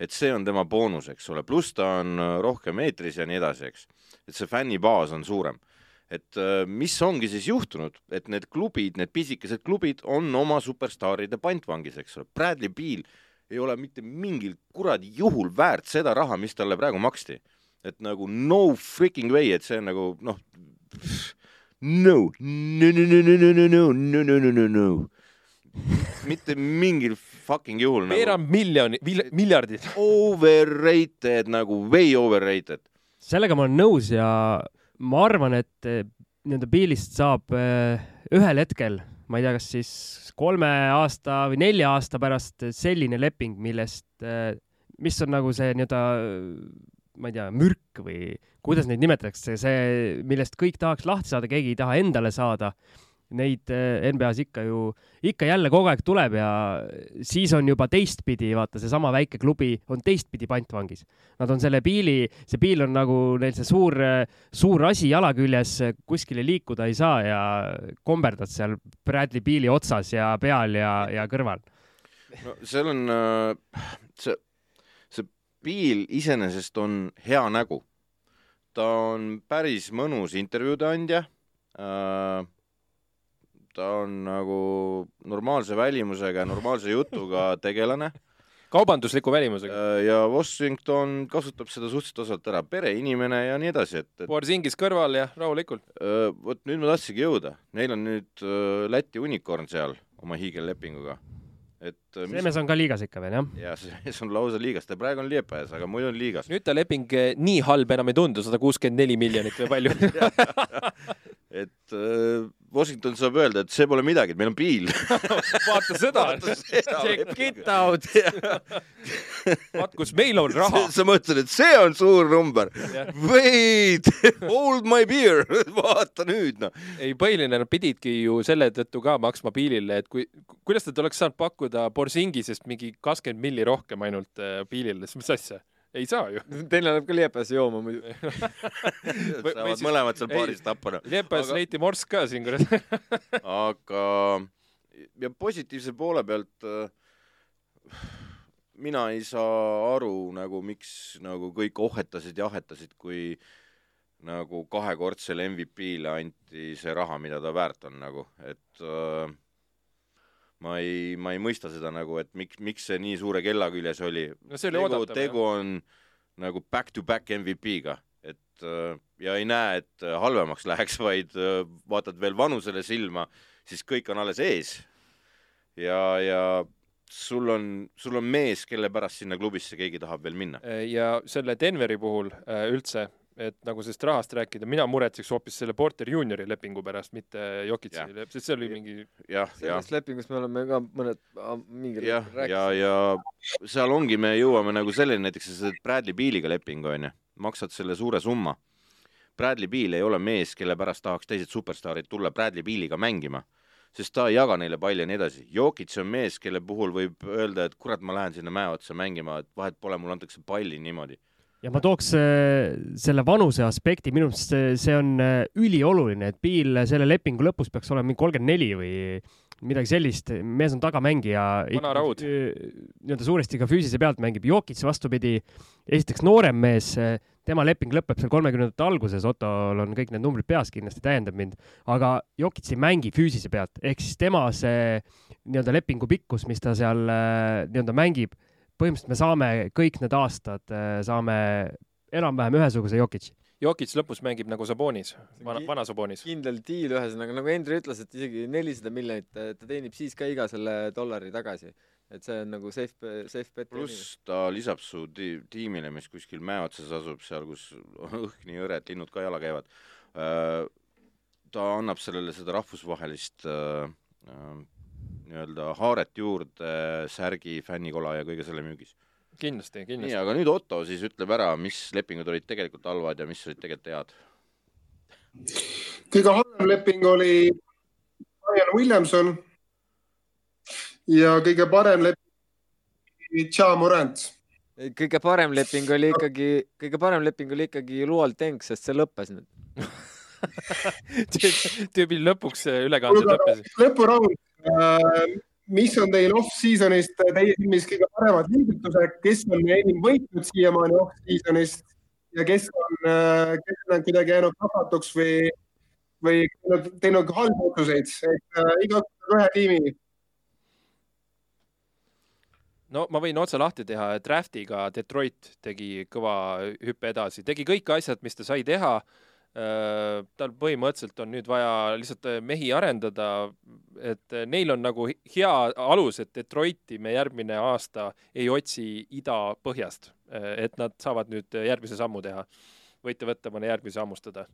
Et see on tema boonus, eks ole, pluss ta on äh, rohkem eetris ja nii edasi, eks. et see fännibaas on suurem et äh, mis ongi siis juhtunud, et need klubid, need pisikesed klubid on oma superstaaride pantvangis, eks ole, Bradley Beal ei ole mitte mingil kuradi juhul väärt seda raha, mis talle praegu maksti. et nagu no freaking way, et see on nagu noh, no, no, no, no, no, no, no, no, no, no, no, no, mitte mingil fucking juhul nagu veerand miljoni, miljardit. overrated nagu way overrated. sellega ma olen nõus ja ma arvan, et eh, nii-öelda Bealist saab eh, ühel hetkel, ma ei tea, kas siis kolme aasta või nelja aasta pärast selline leping, millest, mis on nagu see nii-öelda, ma ei tea, mürk või kuidas neid nimetatakse, see, millest kõik tahaks lahti saada, keegi ei taha endale saada neid eh, NBA-s ikka ju, ikka jälle kogu aeg tuleb ja siis on juba teistpidi, vaata seesama väike klubi on teistpidi pantvangis. Nad on selle piili, see piil on nagu neil see suur, suur asi jala küljes, kuskile liikuda ei saa ja komberdad seal Bradley Beali otsas ja peal ja, ja kõrval. no seal on äh, see, see Piil iseenesest on hea nägu. ta on päris mõnus intervjuude andja äh,. Ta on nagu normaalse välimusega ja normaalse jutuga tegelane kaubandusliku välimusega. äh, ja Washington kasutab seda suhteliselt osalt ära, pereinimene ja nii edasi, et, et Borsingis kõrval ja rahulikult. Öö, vot nüüd ma tahtsingi jõuda, neil on nüüd öö, Läti unicorn seal oma hiigellepinguga. et öö, see mees on ka liigas ikka veel, jah? ja see mees on lausa liigas, ta praegu on Liepajas, aga muidu on liigas. nüüd ta leping eh, nii halb enam ei tundu, sada kuuskümmend neli miljonit või palju. et öö, Washington saab öelda, et see pole midagi, et meil on piil. vaata seda, Check it out. vaat kus meil on raha. sa mõtled, et see on suur number? Wait, hold my beer, vaata nüüd noh. ei, põhiline, nad pididki ju selle tõttu ka maksma Piilile, et kui, kuidas nad oleks saanud pakkuda Borsingisest mingi kakskümmend milli rohkem ainult äh, Piilile, siis mis asja? ei saa ju. Teil läheb ka Liepasse jooma muidu. saavad siis- mõlemad seal baaris tappa noh. Liepas Aga- leiti morss ka siin, kurat. aga ja positiivse poole pealt äh, mina ei saa aru nagu miks nagu kõik ohetasid ja ahetasid, kui nagu kahekordsele MVP-le anti see raha, mida ta väärt on nagu, et äh, ma ei, ma ei mõista seda nagu, et miks, miks see nii suure kella küljes oli. no tegu, tegu on nagu back-to-back MVP-ga, et äh, ja ei näe, et äh, halvemaks läheks, vaid äh, vaatad veel vanusele silma siis kõik on alles ees. ja, ja sul on, sul on mees, kelle pärast sinna klubisse keegi tahab veel minna. ja selle Denveri puhul üldse, et nagu sellest rahast rääkida, mina muretseks hoopis selle Porter Juniori lepingu pärast, mitte Jokitsi, sest see oli mingi sellest lepingust me oleme ka mõned mingil ja, rääkinud. ja seal ongi, me jõuame nagu selleni, näiteks saad Bradley Bealiga lepingu onju, maksad selle suure summa. Bradley Beal ei ole mees, kelle pärast tahaks teised superstaarid tulla Bradley Bealiga mängima, sest ta ei jaga neile palli ja nii edasi. Jokic on mees, kelle puhul võib öelda, et kurat, ma lähen sinna mäe otsa mängima, et vahet pole, mulle antakse palli niimoodi. Ja ma tooks äh, selle vanuse aspekti, minu meelest see, see on äh, ülioluline, et Piil selle lepingu lõpus peaks olema mingi kolmkümmend neli või midagi sellist, mees on tagamängija. Vana raud. nii-öelda suuresti ka füüsilise pealt mängib, Jokic vastupidi, esiteks noorem mees, tema leping lõpeb seal kolmekümnendate alguses, Ottol on kõik need numbrid peas, kindlasti täiendab mind, aga Jokic ei mängi füüsilise pealt, ehk siis tema see nii-öelda lepingu pikkus, mis ta seal äh, nii-öelda mängib, põhimõtteliselt me saame kõik need aastad, saame enam-vähem ühesuguse Jokic. Jokic lõpus mängib nagu Sabonis, vana, vana Sabonis. kindel diil, ühesõnaga nagu Hendri ütles, et isegi nelisada miljonit ta teenib siis ka iga selle dollari tagasi. et see on nagu safe, safe bet. pluss ta lisab su ti- tiimile, mis kuskil mäe otsas asub, seal, kus õhk nii hõre, et linnud ka jala käivad. ta annab sellele seda rahvusvahelist äh, äh, nii-öelda haaret juurde särgi, fännikola ja kõige selle müügis. kindlasti, nii, kindlasti. aga nüüd Otto siis ütleb ära, mis lepingud olid tegelikult halvad ja mis olid tegelikult head. kõige halvem leping oli Ryan Williamson ja kõige parem leping oli Ja Morant. kõige parem leping oli ikkagi, kõige parem leping oli ikkagi Luol Deng, sest see lõppes nüüd. tüübil lõpuks ülekanded lõppesid. lõpuraund, mis on teil off-season'ist teie silmis kõige paremad liigutused, kes on enim võitnud siiamaani off-season'ist ja kes on, kes on kuidagi jäänud kahvatuks või, või teinud, halbu otsuseid, et äh, igaüks ühe tiimi. no ma võin otse lahti teha, Draftiga Detroit tegi kõva hüppe edasi, tegi kõik asjad, mis ta sai teha. Tal põhimõtteliselt on nüüd vaja lihtsalt äh, mehi arendada, et äh, neil on nagu hea alus, et Detroiti me järgmine aasta ei otsi ida-põhjast, et nad saavad nüüd järgmise sammu teha. võite võtta mõne järgmise hammustada.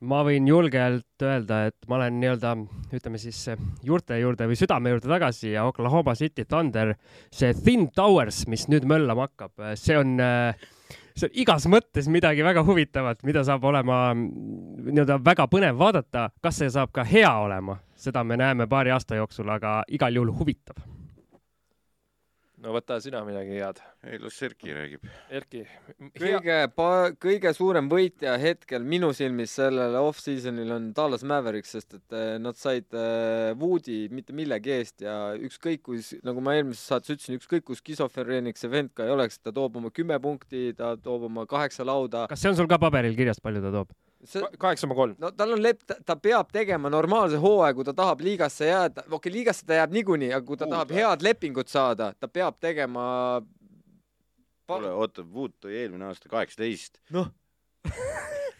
ma võin julgelt öelda, et ma olen nii-öelda, ütleme siis juurte juurde või südame juurde tagasi ja Oklahoma City Thunder, see Thin Towers, mis nüüd möllama hakkab, see on, see on igas mõttes midagi väga huvitavat, mida saab olema mm, nii-öelda väga põnev vaadata. kas see saab ka hea olema, seda me näeme paari aasta jooksul, aga igal juhul huvitav. No võta sina midagi head. ei, las Erki räägib. Erki, kõige, kõige suurem võitja hetkel minu silmis sellel off-season'il on Dallas Mavericks, sest et eh, nad said eh, Woodi mitte millegi eest ja ükskõik kus, nagu ma eelmises saates ütlesin, ükskõik kus skisofreeniks see vend ka ei oleks, ta toob oma kümme punkti, ta toob oma kaheksa lauda. kas see on sul ka paberil kirjas, palju ta toob? Kaheksa koma kolm. no tal on lep-, ta peab tegema normaalse hooaja, kui ta tahab liigasse jääda, okei okay,, liigasse ta jääb niikuinii, aga kui ta Wood tahab või? head lepingut saada, ta peab tegema kuule, oota, Wood tõi eelmine aasta kaheksateist. noh.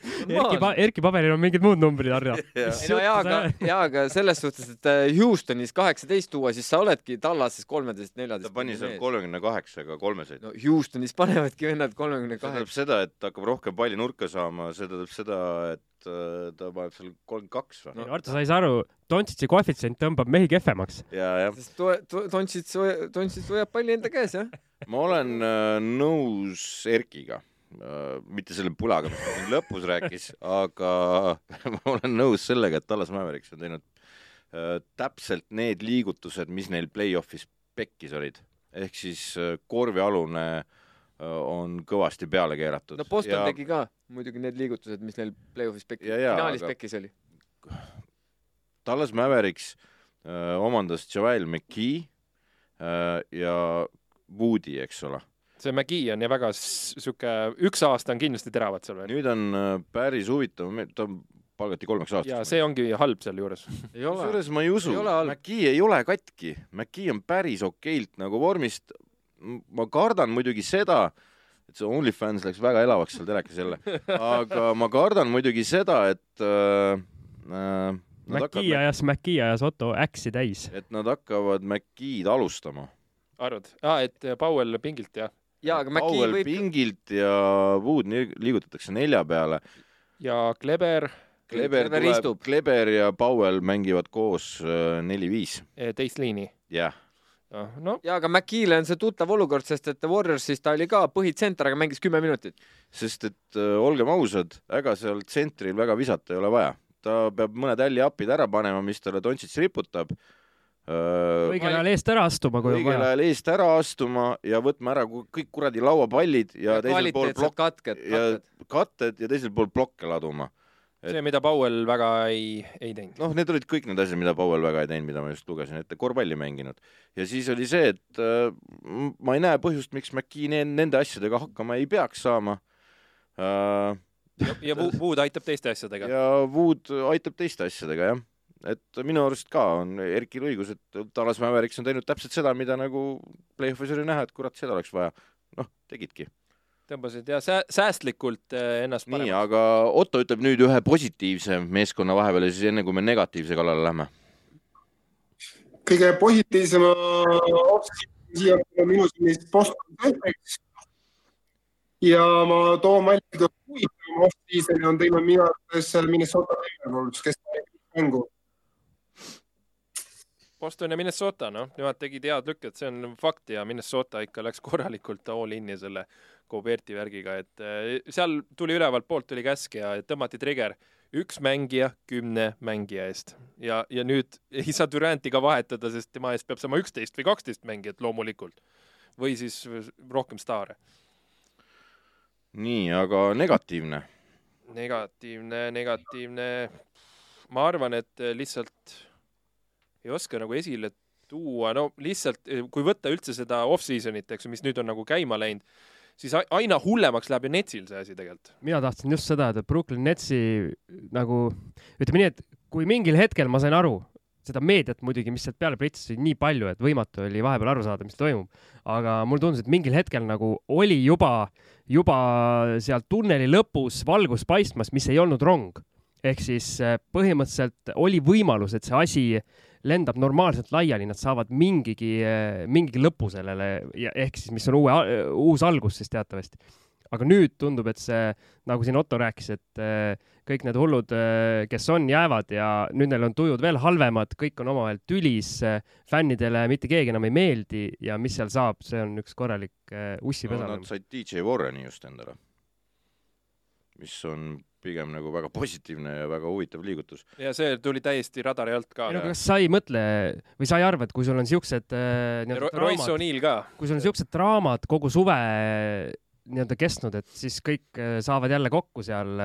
Erki, Erki paberil on mingid muud numbrid, Harjo. ei no jaa, aga, jaa, aga selles suhtes, et äh, Houstonis kaheksateist tuua, siis sa oledki Tallases kolmeteist, ta neljateist. pani seal. kolmekümne kaheksaga kolmeseid. no Houstonis panevadki vennad kolmekümne see tähendab kaheksa. seda, et ta hakkab rohkem palli nurka saama, see tähendab seda, et äh, ta paneb seal kolmkümmend kaks või? Arto, sa ei saa aru, Dontšitši koefitsient tõmbab mehi kehvemaks. ja, jah. sest to-, to-, Dontšits, Dontšits hoiab palli enda käes, jah. ma olen äh, nõus Erkiga mitte selle pulaga, mis ta siin lõpus rääkis, aga ma olen nõus sellega, et Tallas Mavericks on teinud äh, täpselt need liigutused, mis neil play-off'is pekkis olid. ehk siis äh, korvialune äh, on kõvasti peale keeratud. no Boston ja... tegi ka muidugi need liigutused, mis neil play-off'is pekkis, finaalis aga- pekkis oli. Tallas Mavericks äh, omandas Joel McKee äh, ja Woodi, eks ole. See McGee on ja väga sihuke, üks aasta on kindlasti teravat seal veel. nüüd on äh, päris huvitav, ta palgati kolmeks aastaks. ja see ongi halb sealjuures. ei ole. kusjuures ma ei usu Ei ole, halb. McKee ei ole katki, McKee on päris okeilt nagu vormist. ma kardan muidugi seda, et see OnlyFans läks väga elavaks seal telekas jälle, aga ma kardan muidugi seda, et äh, äh, hakkavad, ajas, Mäkki ajas Otto äksi täis. et nad hakkavad McKee'd alustama. arvad ah,, et Powell pingilt ja, jaa, aga Mäkki Powell võib, pingilt ja Wood liigutatakse nelja peale. ja Kleber Kleber Kleber tuleb istub., Kleber ja Powell mängivad koos äh, neli-viis, eh, teist liini. jah. no jaa, aga McKee'le on see tuttav olukord, sest et Warriorsis ta oli ka põhitsenter, aga mängis kümme minutit. sest et äh, olgem ausad, ega seal tsentril väga visata ei ole vaja. ta peab mõned alley-up'id ära panema, mis talle Doncic riputab äh,. Õigel ajal eest ära astuma, kui on õigel vaja. ajal eest ära astuma ja võtma ära kõik kuradi lauapallid ja, ja teisel pool plokk katked, ja katked. katted ja teisel pool plokke laduma. Et- see, mida Powell väga ei, ei teinud. noh, need olid kõik need asjad, mida Powell väga ei teinud, mida ma just lugesin ette, korvpalli mänginud. ja siis oli see, et äh, ma ei näe põhjust, miks McKee ne- nende asjadega hakkama ei peaks saama äh,. ja, ja Wo- Wood aitab teiste asjadega. ja Wood aitab teiste asjadega, jah. Et minu arust ka on Erkil õigus, et Dallas Mavericks on teinud täpselt seda, mida nagu play-off'is oli näha, et kurat, seda oleks vaja. noh, tegidki. tõmbasid ja sää-, säästlikult eh, ennast nii, paremaks. aga Otto ütleb nüüd ühe positiivse meeskonna vahepeal ja siis enne, kui me negatiivse kallale lähme. kõige positiivsema siia minu silmis Boston Celtics. ja ma toon välja kõige huvitavama off-season'i on teinud minu arvates Minnesota Timberwolves, kes mängu. Boston ja Minnesota, noh, nemad tegid head lükket, see on fakt ja Minnesota ikka läks korralikult all in'i selle Goberti värgiga, et eh, seal tuli ülevalt poolt tuli käsk ja tõmmati trigger üks mängija kümne mängija eest ja, ja nüüd ei saa Duranti ka vahetada, sest tema eest peab saama üksteist või kaksteist mängijat loomulikult või siis rohkem staare. nii, aga negatiivne. negatiivne, negatiivne, ma arvan, et lihtsalt ei oska nagu esile tuua, no lihtsalt kui võtta üldse seda off-season'it, eks ju, mis nüüd on nagu käima läinud, siis aina hullemaks läheb ju Netsil see asi tegelikult. mina tahtsin just seda, et Brooklyn Netsi nagu ütleme nii, et kui mingil hetkel ma sain aru, seda meediat muidugi, mis sealt peale pritsis, oli nii palju, et võimatu oli vahepeal aru saada, mis toimub. aga mulle tundus, et mingil hetkel nagu oli juba, juba seal tunneli lõpus valgus paistmas, mis ei olnud rong. ehk siis eh, põhimõtteliselt oli võimalus, et see asi lendab normaalselt laiali, nad saavad mingigi, mingigi lõpu sellele ja ehk siis, mis on uue, uus algus siis teatavasti. Aga nüüd tundub, et see, nagu siin Otto rääkis, et äh, kõik need hullud, kes on, jäävad ja nüüd neil on tujud veel halvemad, kõik on omavahel tülis, fännidele mitte keegi enam ei meeldi ja mis seal saab, see on üks korralik äh, no, ussipesa nad said DJ Warreni just endale, mis on pigem nagu väga positiivne ja väga huvitav liigutus. ja see tuli täiesti radari alt ka ei. no kas sa ei mõtle või sa ei arva, et kui sul on siuksed äh, nii-öelda draamad, kui sul on siuksed draamad kogu suve nii-öelda kestnud, et siis kõik äh, saavad jälle kokku seal,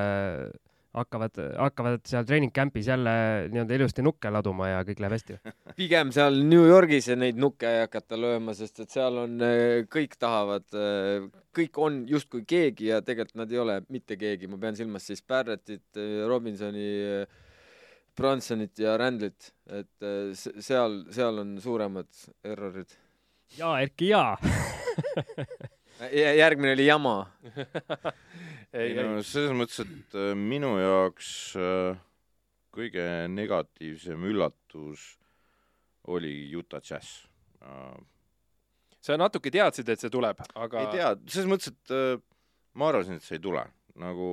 hakkavad, hakkavad seal treening camp'is jälle nii-öelda ilusti nukke laduma ja kõik läheb hästi. pigem seal New Yorgis neid nukke ei hakata lööma, sest et seal on, kõik tahavad, kõik on justkui keegi ja tegelikult nad ei ole mitte keegi, ma pean silmas siis Barrettit, Robinsoni, Bronsonit ja Randlit, et se- seal, seal on suuremad errorid. jaa, Erki, jaa. järgmine oli jama. ei, ei no selles mõttes, et äh, minu jaoks äh, kõige negatiivsem üllatus oli Utah Jazz äh,. sa natuke teadsid, et see tuleb, aga ei tea, selles mõttes, et ma arvasin, et see ei tule, nagu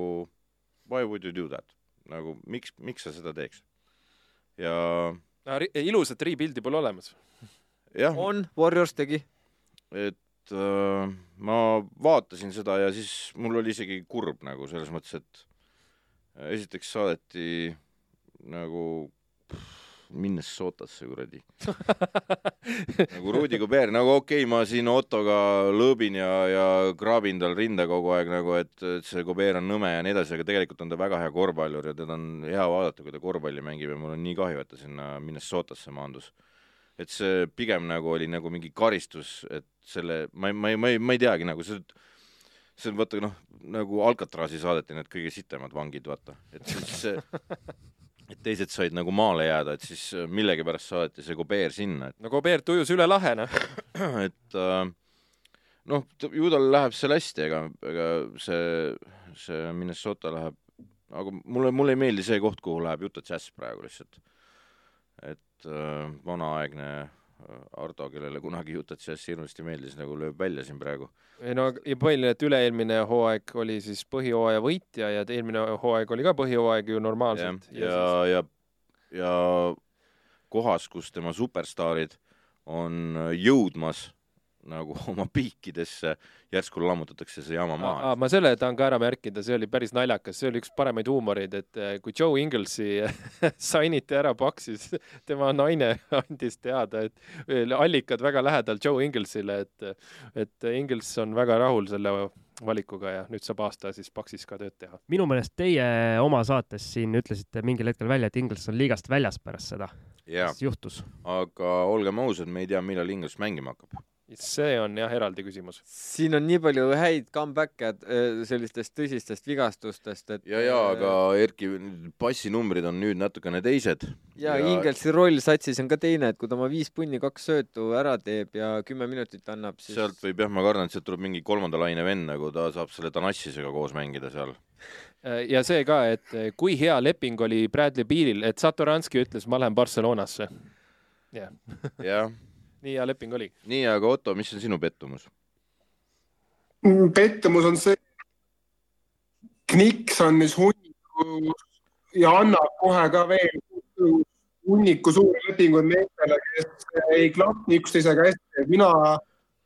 why would you do that, nagu miks, miks sa seda teeks? ja no, ilusat rebuild'i pole olemas. jah, on, Warriors tegi. et äh, ma vaatasin seda ja siis mul oli isegi kurb nagu selles mõttes, et äh, esiteks saadeti nagu pff, Minnesotasse kuradi. nagu Rudi Gobert, nagu okei okay,, ma siin Ottoga lõõbin ja, ja kraabin tal rinda kogu aeg nagu, et, et see Gobert on nõme ja nii edasi, aga tegelikult on ta väga hea korvpallur ja teda on hea vaadata, kui ta korvpalli mängib ja mul on nii kahju, et ta sinna Minnesotasse maandus et see pigem nagu oli nagu mingi karistus, et selle, ma ei, ma ei, ma ei, ma ei teagi nagu see, see on vaata noh, nagu Alcatrazi saadeti need kõige sitemad vangid, vaata, et siis et teised said nagu maale jääda, et siis millegipärast saadeti see Kobeer sinna, no Gobert ujus üle lahe, noh. et et äh, noh, ju tal läheb seal hästi, ega, ega see, see Minnesota läheb, aga mulle, mulle ei meeldi see koht, kuhu läheb Utah Jazz praegu lihtsalt et äh, vanaaegne äh, Ardo, kellele kunagi Utah Jazz hirmsasti meeldis, nagu lööb välja siin praegu. ei no ja põhiline, et üle-eelmine hooaeg oli siis põhjooaja võitja ja eelmine hooaeg oli ka põhjooaeg ju normaalselt. ja, ja, ja kohas, kus tema superstaarid on äh, jõudmas nagu oma piikidesse, järsku lammutatakse see jama maha. ma selle tahan ka ära märkida, see oli päris naljakas, see oli üks paremaid huumoreid, et eh, kui Joe Inglesi sainiti ära Paksis, tema naine andis teada, et allikad väga lähedal Joe Inglesile, et, et Ingles on väga rahul selle valikuga ja nüüd saab aasta siis Paksis ka tööd teha. minu meelest teie oma saates siin ütlesite mingil hetkel välja, et Inglis on liigast väljas pärast seda. jaa mis, juhtus? aga olgem ausad, me ei tea, millal Inglis mängima hakkab. See on jah eraldi küsimus. siin on nii palju häid comeback'e äh, sellistest tõsistest vigastustest, et. ja, ja, aga Erki, passinumbrid on nüüd natukene teised. ja ja- Ingelsi roll satsis on ka teine, et kui ta oma viis punni, kaks söötu ära teeb ja kümme minutit annab, siis sealt võib jah, ma kardan, et sealt tuleb mingi kolmanda laine vend, nagu ta saab selle Tanassisega koos mängida seal. ja see ka, et eh, kui hea leping oli Bradley Bealil, et Satoranski ütles, ma lähen Barcelonasse. jah, jah, nii hea leping oli. nii, aga Otto, mis on sinu pettumus? pettumus on see, Kniks on nüüd hunniku ja annab kohe ka veel hunniku suuri lepinguid meestele, kes ei klapi üksteisega hästi. mina,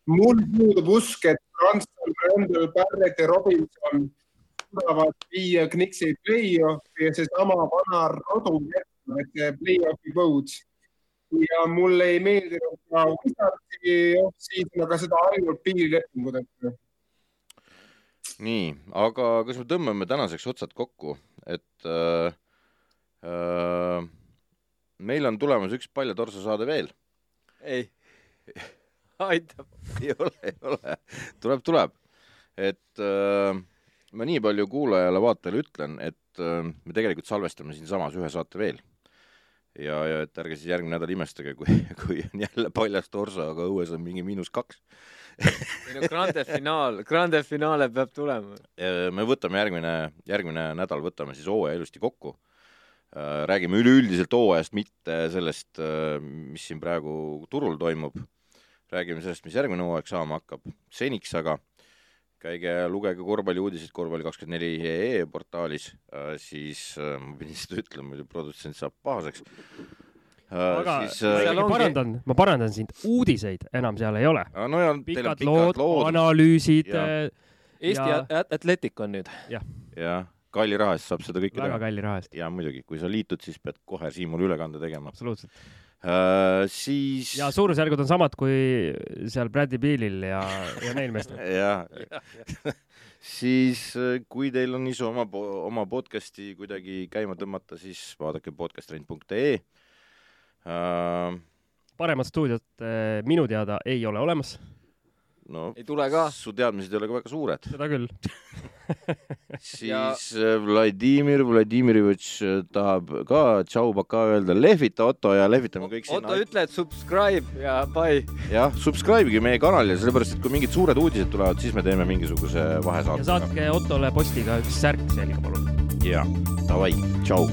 mul puudub usk, et Branson, Randall, Barrett ja Robinson suudavad viia Kniksi play-off'i ja seesama vana rodu jätkub, et play-off'i põud. Ja mulle ei meeldinud ka Wizardsi off-season, aga seda ainult piirilepingu tõttu nii, aga kas me tõmbame tänaseks otsad kokku, et äh, äh, meil on tulemas üks Paljatorso saade veel. ei, aitab. ei ole, ei ole, tuleb, tuleb. et äh, ma nii palju kuulajale-vaatajale ütlen, et äh, me tegelikult salvestame siinsamas ühe saate veel. ja, ja et ärge siis järgmine nädal imestage, kui, kui on jälle paljas torso, aga õues on mingi miinus kaks. ei no Grande finaal, Grande finaale peab tulema. me võtame järgmine, järgmine nädal võtame siis hooaja ilusti kokku. räägime üleüldiselt hooajast, mitte sellest, mis siin praegu turul toimub. räägime sellest, mis järgmine hooaeg saama hakkab. seniks aga käige lugege korvpalliuudiseid korvpalli24.ee portaalis, siis äh, ma pidin seda ütlema, muidu produtsent saab pahaseks. aga siis ma äh, ikkagi ongi- parandan, ma parandan sind, uudiseid enam seal ei ole. aga no ja teil on pikad pikad lood, lood, analüüsid Ja. äh, Eesti Ja-. Atletic on nüüd. ja kalli raha eest saab seda kõike väga teha. kalli raha eest, ja muidugi, kui sa liitud, siis pead kohe Siimule ülekande tegema absoluutselt. uh,. siis ja suurusjärgud on samad kui seal Bradley Bealil ja, ja neil meestel. ja siis äh, kui teil on isu oma, oma podcast'i kuidagi käima tõmmata, siis vaadake podcasttrend.ee uh,. paremat stuudiot äh, minu teada ei ole olemas, no ei tule ka. su teadmised ei ole ka väga suured. seda küll. siis Ja- ja... Vladimir Vladimirivitš äh, tahab ka tšau baka öelda, lehvita Otto ja lehvitame kõik Otto, sinna. ütle, et subscribe ja bye. jah, subscribe'ige meie kanalile, sellepärast et kui mingid suured uudised tulevad, siis me teeme mingisuguse ja vahesaate. saatke Ottole postiga üks särk selga, palun. jaa, davai, tšau.